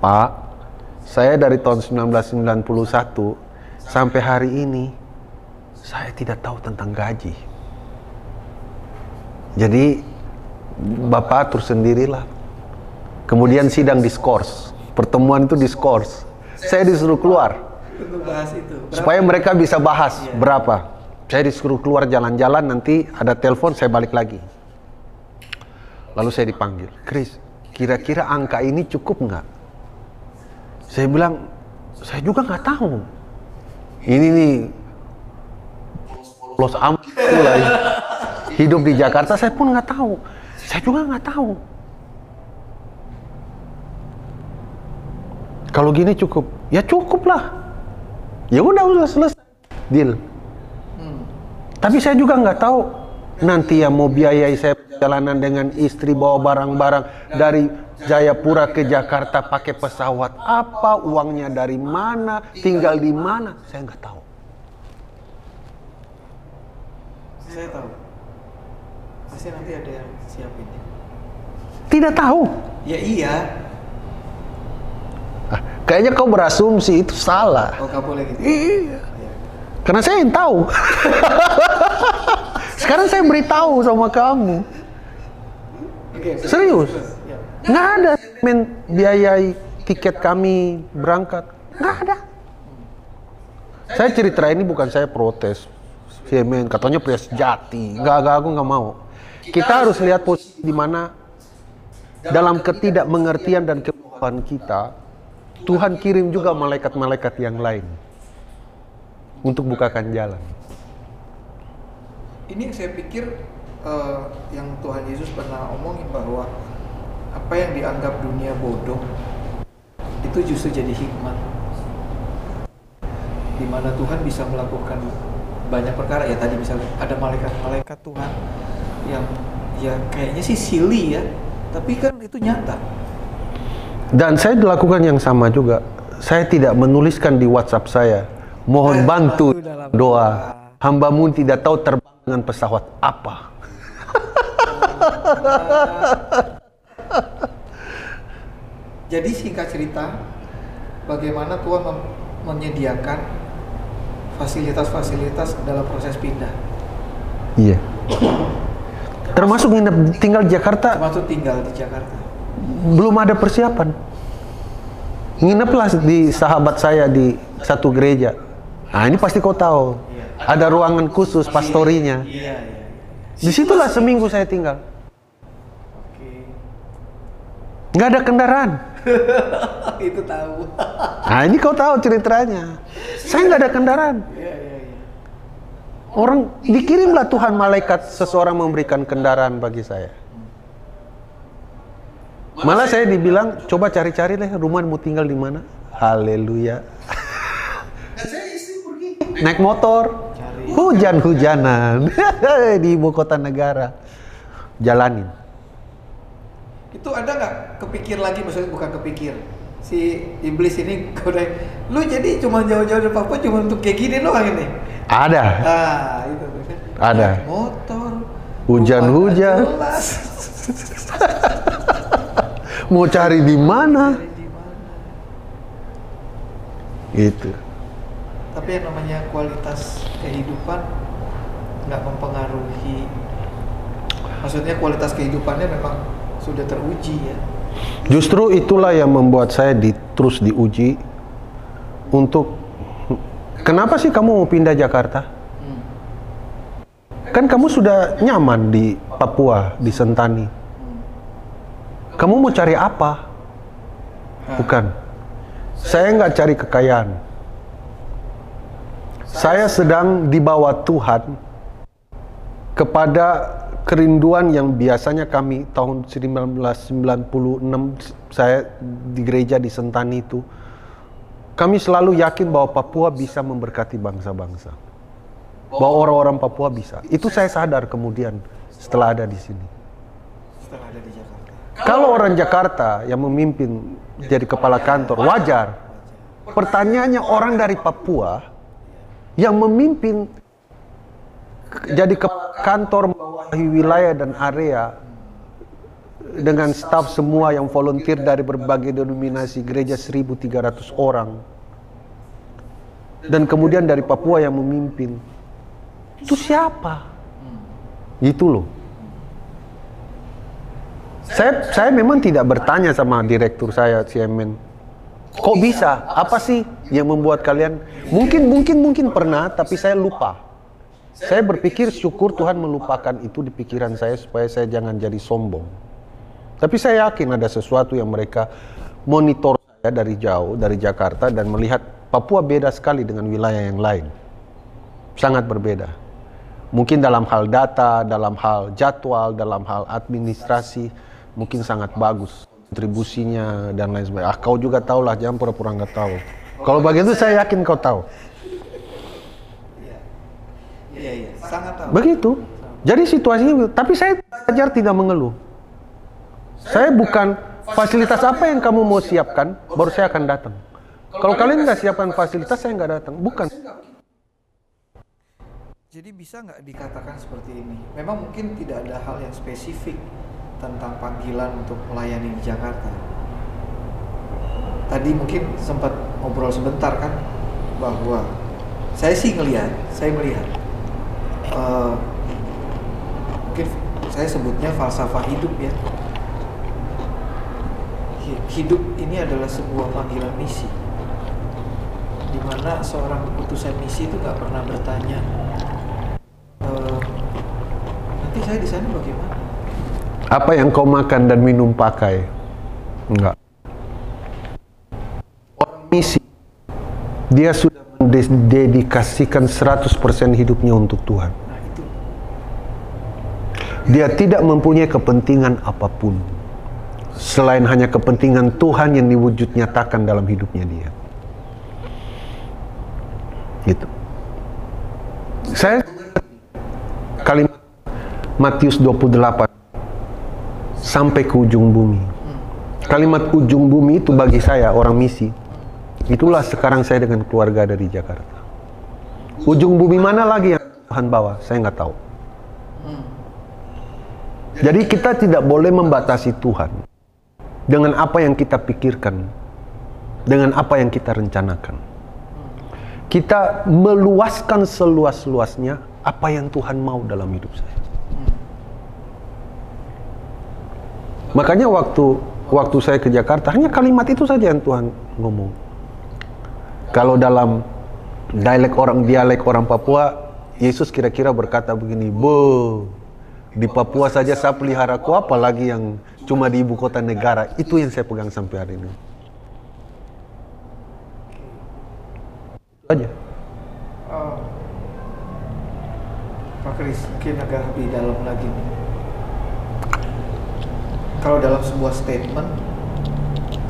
Pak, saya dari tahun 1991 sampai hari ini saya tidak tahu tentang gaji. Jadi Bapak atur sendirilah. Kemudian sidang diskors. Pertemuan itu diskors. Saya disuruh keluar Untuk bahas itu. supaya mereka bisa bahas berapa. Saya disuruh keluar jalan-jalan nanti ada telepon saya balik lagi. Lalu saya dipanggil, Chris, kira-kira angka ini cukup nggak? Saya bilang, saya juga nggak tahu. Ini nih Los Am mulai hidup di Jakarta saya pun nggak tahu. Saya juga nggak tahu. Kalau gini cukup, ya cukup lah. Ya udah udah selesai deal. Tapi saya juga nggak tahu nanti ya mau biayai saya perjalanan dengan istri bawa barang-barang dari Jayapura ke Jakarta pakai pesawat apa uangnya dari mana tinggal di mana saya nggak tahu. Saya tahu. Pasti nanti ada yang siapin. Tidak tahu. Ya iya. Ah, kayaknya kau berasumsi itu salah. Oh, nggak boleh gitu. Iya. Karena saya yang tahu. Sekarang saya beritahu sama kamu. Serius? Ya. Nggak ada men biayai tiket kami berangkat. Nggak ada. Saya cerita ini bukan saya protes. Semen katanya pria sejati. Nggak, nggak, aku nggak mau. Kita harus lihat posisi di mana dalam ketidakmengertian dan kebodohan kita, Tuhan kirim juga malaikat-malaikat yang lain untuk bukakan jalan. Ini yang saya pikir eh, yang Tuhan Yesus pernah omongin bahwa apa yang dianggap dunia bodoh itu justru jadi hikmat. Di mana Tuhan bisa melakukan banyak perkara ya tadi misalnya ada malaikat-malaikat Tuhan yang ya kayaknya sih silly ya, tapi kan itu nyata. Dan saya dilakukan yang sama juga. Saya tidak menuliskan di WhatsApp saya, mohon bantu dalam doa. Hambamu tidak tahu terbang dengan pesawat apa. Jadi singkat cerita, bagaimana Tuhan menyediakan fasilitas-fasilitas dalam proses pindah, Iya. Termasuk nginep tinggal di Jakarta termasuk tinggal di Jakarta. belum ada persiapan. Ngineplah di sahabat saya di satu gereja. Nah ini pasti kau tahu. Ada ruangan khusus pastorinya. Iya, iya. Di situlah seminggu saya tinggal. Oke. Nggak ada kendaraan. itu tahu. Nah ini kau tahu ceritanya. Saya nggak ada kendaraan. Iya, iya, iya. Orang dikirimlah Tuhan malaikat seseorang memberikan kendaraan bagi saya. Malah saya dibilang coba cari-cari deh rumah mau tinggal di mana. Haleluya. Naik motor, hujan-hujanan di ibu kota negara. Jalanin. Itu ada nggak kepikir lagi maksudnya bukan kepikir si iblis ini udah lu jadi cuma jauh-jauh dari Papua cuma untuk kayak gini doang ini. Ada. Ah, itu kan. Ada. Naik motor. Hujan-hujan. Mau cari di mana? Gitu. Tapi yang namanya kualitas kehidupan nggak mempengaruhi. Maksudnya kualitas kehidupannya memang sudah teruji ya. Justru itulah yang membuat saya di, terus diuji untuk kenapa sih kamu mau pindah Jakarta? Hmm. Kan kamu sudah nyaman di Papua, di Sentani. Kamu mau cari apa? Bukan. Saya nggak cari kekayaan. Saya sedang dibawa Tuhan kepada kerinduan yang biasanya kami tahun 1996 saya di gereja di Sentani itu kami selalu yakin bahwa Papua bisa memberkati bangsa-bangsa. Bahwa orang-orang Papua bisa. Itu saya sadar kemudian setelah ada di sini. Setelah ada di Jakarta. Kalau orang Jakarta yang memimpin jadi kepala kantor wajar. Pertanyaannya orang dari Papua yang memimpin jadi kepala kantor membawahi wilayah dan area dengan staf semua yang volunteer dari berbagai denominasi gereja 1300 orang dan kemudian dari Papua yang memimpin itu siapa? Itu loh. Saya saya memang tidak bertanya sama direktur saya CMN. Kok bisa? Apa sih yang membuat kalian? Mungkin mungkin mungkin pernah, tapi saya lupa. Saya berpikir syukur Tuhan melupakan itu di pikiran saya supaya saya jangan jadi sombong. Tapi saya yakin ada sesuatu yang mereka monitor saya dari jauh dari Jakarta dan melihat Papua beda sekali dengan wilayah yang lain. Sangat berbeda. Mungkin dalam hal data, dalam hal jadwal, dalam hal administrasi, mungkin sangat bagus kontribusinya dan lain sebagainya. Ah, kau juga tahu lah, jangan pura-pura nggak tahu. Kalau begitu saya yakin kau tahu. Iya iya, sangat tahu. Begitu. Jadi situasinya, tapi saya belajar tidak mengeluh. Saya bukan fasilitas apa yang kamu mau siapkan, baru saya akan datang. Kalau kalian nggak siapkan fasilitas, saya nggak datang. Bukan. Jadi bisa nggak dikatakan seperti ini? Memang mungkin tidak ada hal yang spesifik tentang panggilan untuk melayani di Jakarta. Tadi mungkin sempat ngobrol sebentar kan bahwa saya sih ngelihat, saya melihat eh, mungkin saya sebutnya falsafah hidup ya. Hi- Hidup ini adalah sebuah panggilan misi, di mana seorang utusan misi itu nggak pernah bertanya Eh, nanti saya di sana bagaimana? Apa yang kau makan dan minum pakai? Enggak. Orang misi, dia sudah mendedikasikan 100% hidupnya untuk Tuhan. Nah itu Dia tidak mempunyai kepentingan apa pun selain hanya kepentingan Tuhan yang diwujud nyatakan dalam hidupnya dia. Gitu. Saya Matius 28 sampai ke ujung bumi. Kalimat ujung bumi itu bagi saya orang misi. Itulah sekarang saya dengan keluarga dari Jakarta. Ujung bumi mana lagi yang Tuhan bawa? Saya nggak tahu. Jadi kita tidak boleh membatasi Tuhan dengan apa yang kita pikirkan, dengan apa yang kita rencanakan. Kita meluaskan seluas-luasnya apa yang Tuhan mau dalam hidup saya. Makanya waktu waktu saya ke Jakarta hanya kalimat itu saja yang Tuhan ngomong. Kalau dalam dialek orang dialek orang Papua, Yesus kira-kira berkata begini, "Bu, di Papua saja saya pelihara ku apalagi yang cuma di ibu kota negara." Itu yang saya pegang sampai hari ini. Aja. Oh. Pak Kris, mungkin agak lebih dalam lagi nih. Kalau dalam sebuah statement,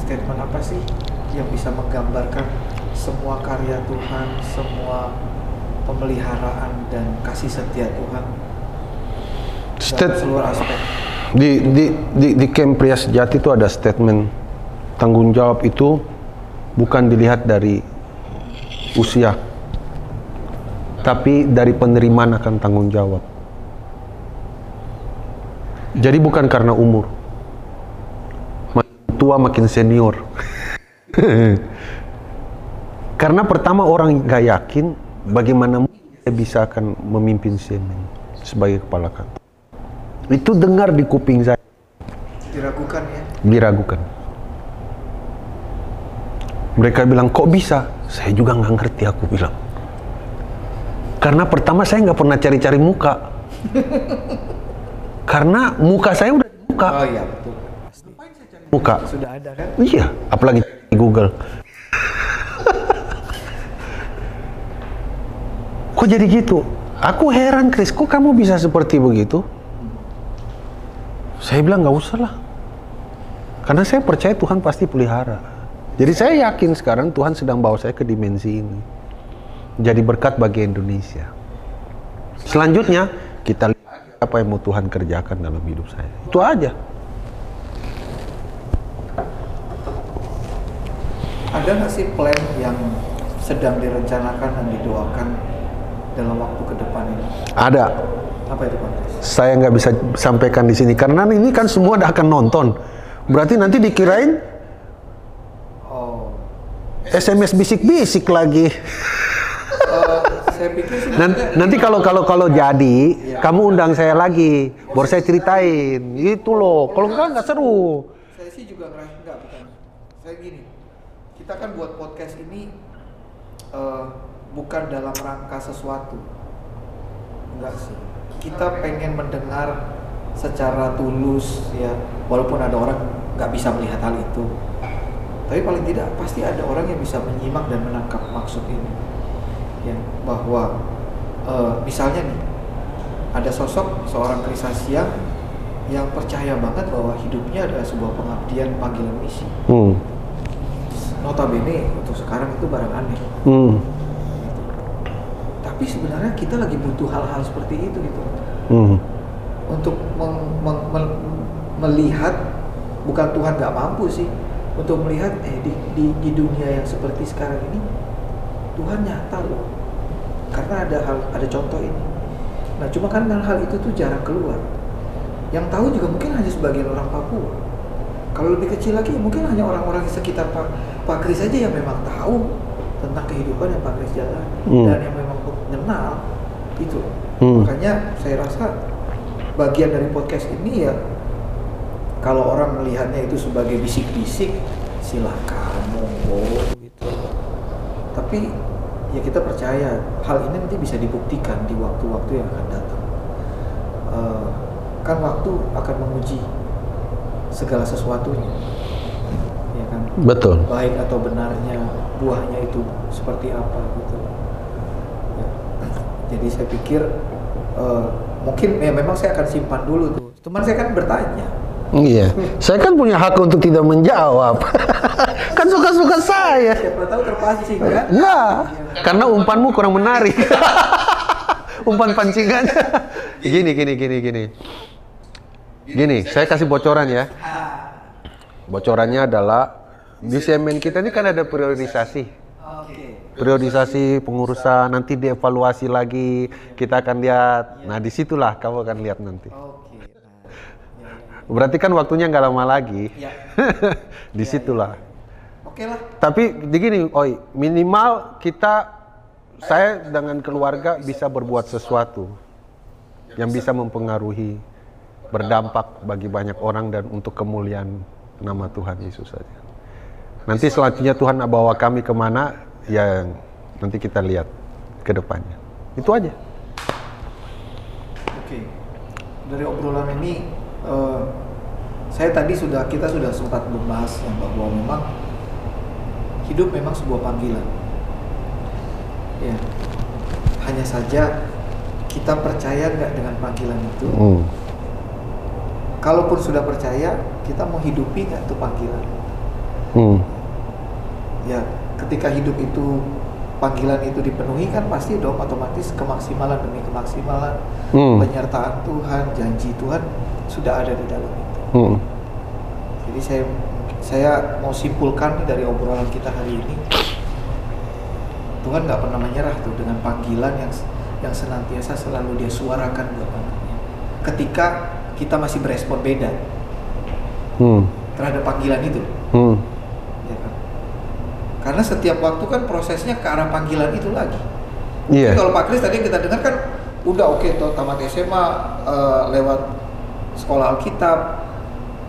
statement apa sih yang bisa menggambarkan semua karya Tuhan, semua pemeliharaan dan kasih setia Tuhan? Dalam Stat- seluruh aspek? di di di, di camp pria sejati itu ada statement. Tanggung jawab itu bukan dilihat dari usia tapi dari penerimaan akan tanggung jawab. Jadi bukan karena umur tua makin senior karena pertama orang nggak yakin bagaimana dia bisa akan memimpin semen sebagai kepala kantor itu dengar di kuping saya Diragukan ya? diragukan. Mereka bilang, kok bisa? Saya juga nggak ngerti, aku bilang. Karena pertama saya nggak pernah cari-cari muka. Karena muka saya udah muka. Oh iya betul. Muka. Sudah ada kan? Iya, apalagi di Google. kok jadi gitu? Aku heran, Chris, kok kamu bisa seperti begitu? Saya bilang nggak usah lah. Karena saya percaya Tuhan pasti pelihara. Jadi saya yakin sekarang Tuhan sedang bawa saya ke dimensi ini. Jadi berkat bagi Indonesia. Selanjutnya kita lihat apa yang mau Tuhan kerjakan dalam hidup saya. Itu aja. Ada nggak sih plan yang sedang direncanakan dan didoakan dalam waktu ke depan ini? Ada. Apa itu Pak? Saya nggak bisa sampaikan di sini karena ini kan semua udah akan nonton. Berarti nanti dikirain Oh, SMS bisik-bisik lagi. eh, saya pikir Nanti, nanti kalau kalau kalau jadi, kamu undang saya lagi, baru saya ceritain. Itu loh. Kalau enggak nggak seru. saya sih juga ngerasa enggak bukan. Saya gini, kita kan buat podcast ini eh, bukan dalam rangka sesuatu. Enggak sih. Kita pengen mendengar secara tulus ya, walaupun ada orang nggak bisa melihat hal itu. Tapi paling tidak pasti ada orang yang bisa menyimak dan menangkap maksud ini. Ya, bahwa eh, misalnya nih ada sosok seorang Krisasia yang percaya banget bahwa hidupnya adalah sebuah pengabdian panggilan misi. Hmm. Notabene untuk sekarang itu barang aneh. Hmm. Tapi sebenarnya kita lagi butuh hal-hal seperti itu gitu. Hmm. Untuk meng- meng- mel- melihat bukan Tuhan nggak mampu sih untuk melihat eh di, di di dunia yang seperti sekarang ini Tuhan nyata loh karena ada hal ada contoh ini nah cuma kan hal itu tuh jarang keluar yang tahu juga mungkin hanya sebagian orang Papua kalau lebih kecil lagi mungkin hanya orang-orang di sekitar Pak Pak Kris aja yang memang tahu tentang kehidupan yang Pak Kris jalan Hmm. dan yang memang mengenal itu Hmm. makanya saya rasa bagian dari podcast ini ya kalau orang melihatnya itu sebagai bisik-bisik silakan monggo gitu tapi ya kita percaya hal ini nanti bisa dibuktikan di waktu-waktu yang akan datang Eh, kan waktu akan menguji segala sesuatunya Betul. baik atau benarnya buahnya itu seperti apa gitu Ya. jadi saya pikir eh, mungkin ya memang saya akan simpan dulu tuh teman saya kan bertanya Iya. Saya kan punya hak untuk tidak menjawab. kan suka-suka saya. siapa tahu terpancing kan Enggak, karena umpanmu kurang menarik. umpan pancingan. gini, gini, gini, gini. Gini, saya kasih bocoran ya. Bocorannya adalah di semen kita ini kan ada priorisasi. Priorisasi pengurusan nanti dievaluasi lagi, kita akan lihat. Nah, di situlah kamu akan lihat nanti. Ya, Berarti kan waktunya nggak lama lagi. ya. di situlah. Oke lah. Tapi begini, Oi, minimal kita, saya dengan keluarga bisa berbuat sesuatu yang bisa mempengaruhi, berdampak bagi banyak orang dan untuk kemuliaan nama Tuhan Yesus saja. Nanti selanjutnya Tuhan bawa kami ke mana, ya nanti kita lihat ke depannya. Itu aja. Oke. Dari obrolan ini, eh, saya tadi sudah kita sudah sempat membahas yang bahwa memang hidup memang sebuah panggilan. Ya. Hanya saja kita percaya nggak dengan panggilan itu. Hmm. Kalaupun sudah percaya, kita mau hidupi nggak tuh panggilan? Hmm. Ya, ketika hidup itu panggilan itu dipenuhi kan pasti dong otomatis kemaksimalan demi kemaksimalan, Hmm. penyertaan Tuhan, janji Tuhan sudah ada di dalam itu. Hmm. Jadi saya saya mau simpulkan nih dari obrolan kita hari ini, Tuhan nggak pernah menyerah tuh dengan panggilan yang yang senantiasa selalu dia suarakan buat anaknya. Ketika kita masih berespon beda Hmm. terhadap panggilan itu, Hmm. Karena setiap waktu kan prosesnya ke arah panggilan itu lagi. Iya. Jadi kalau Pak Kris tadi kita dengar kan udah oke tuh tamat SMA eh, lewat sekolah Alkitab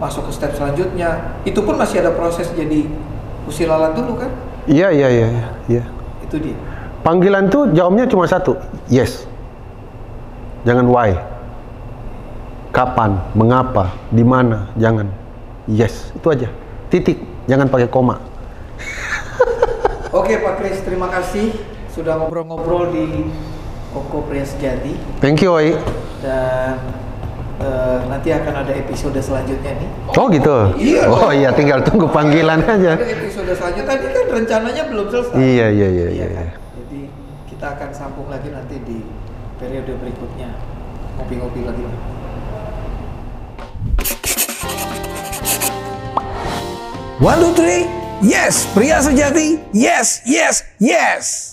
masuk ke step selanjutnya itu pun masih ada proses jadi usilalat dulu kan Iya, iya, iya, iya. iya. itu dia Panggilan tuh jawabnya cuma satu, yes. Jangan why. Kapan, mengapa, di mana, jangan. Yes, itu aja. Titik, jangan pakai koma. oke Pak Kris terima kasih sudah ngobrol-ngobrol di Koko Pria Sejati Thank you, Oi. dan eh, nanti akan ada episode selanjutnya nih Oh gitu. Iya Oh iya, tinggal tunggu panggilan aja. ada episode selanjutnya tadi kan rencananya belum selesai Iya, iya, iya, iya. kan? iya. Jadi kita akan sambung lagi nanti di periode berikutnya. Ngopi-ngopi lagi. One, two, three. Yes, pria sejati. Yes, yes, yes.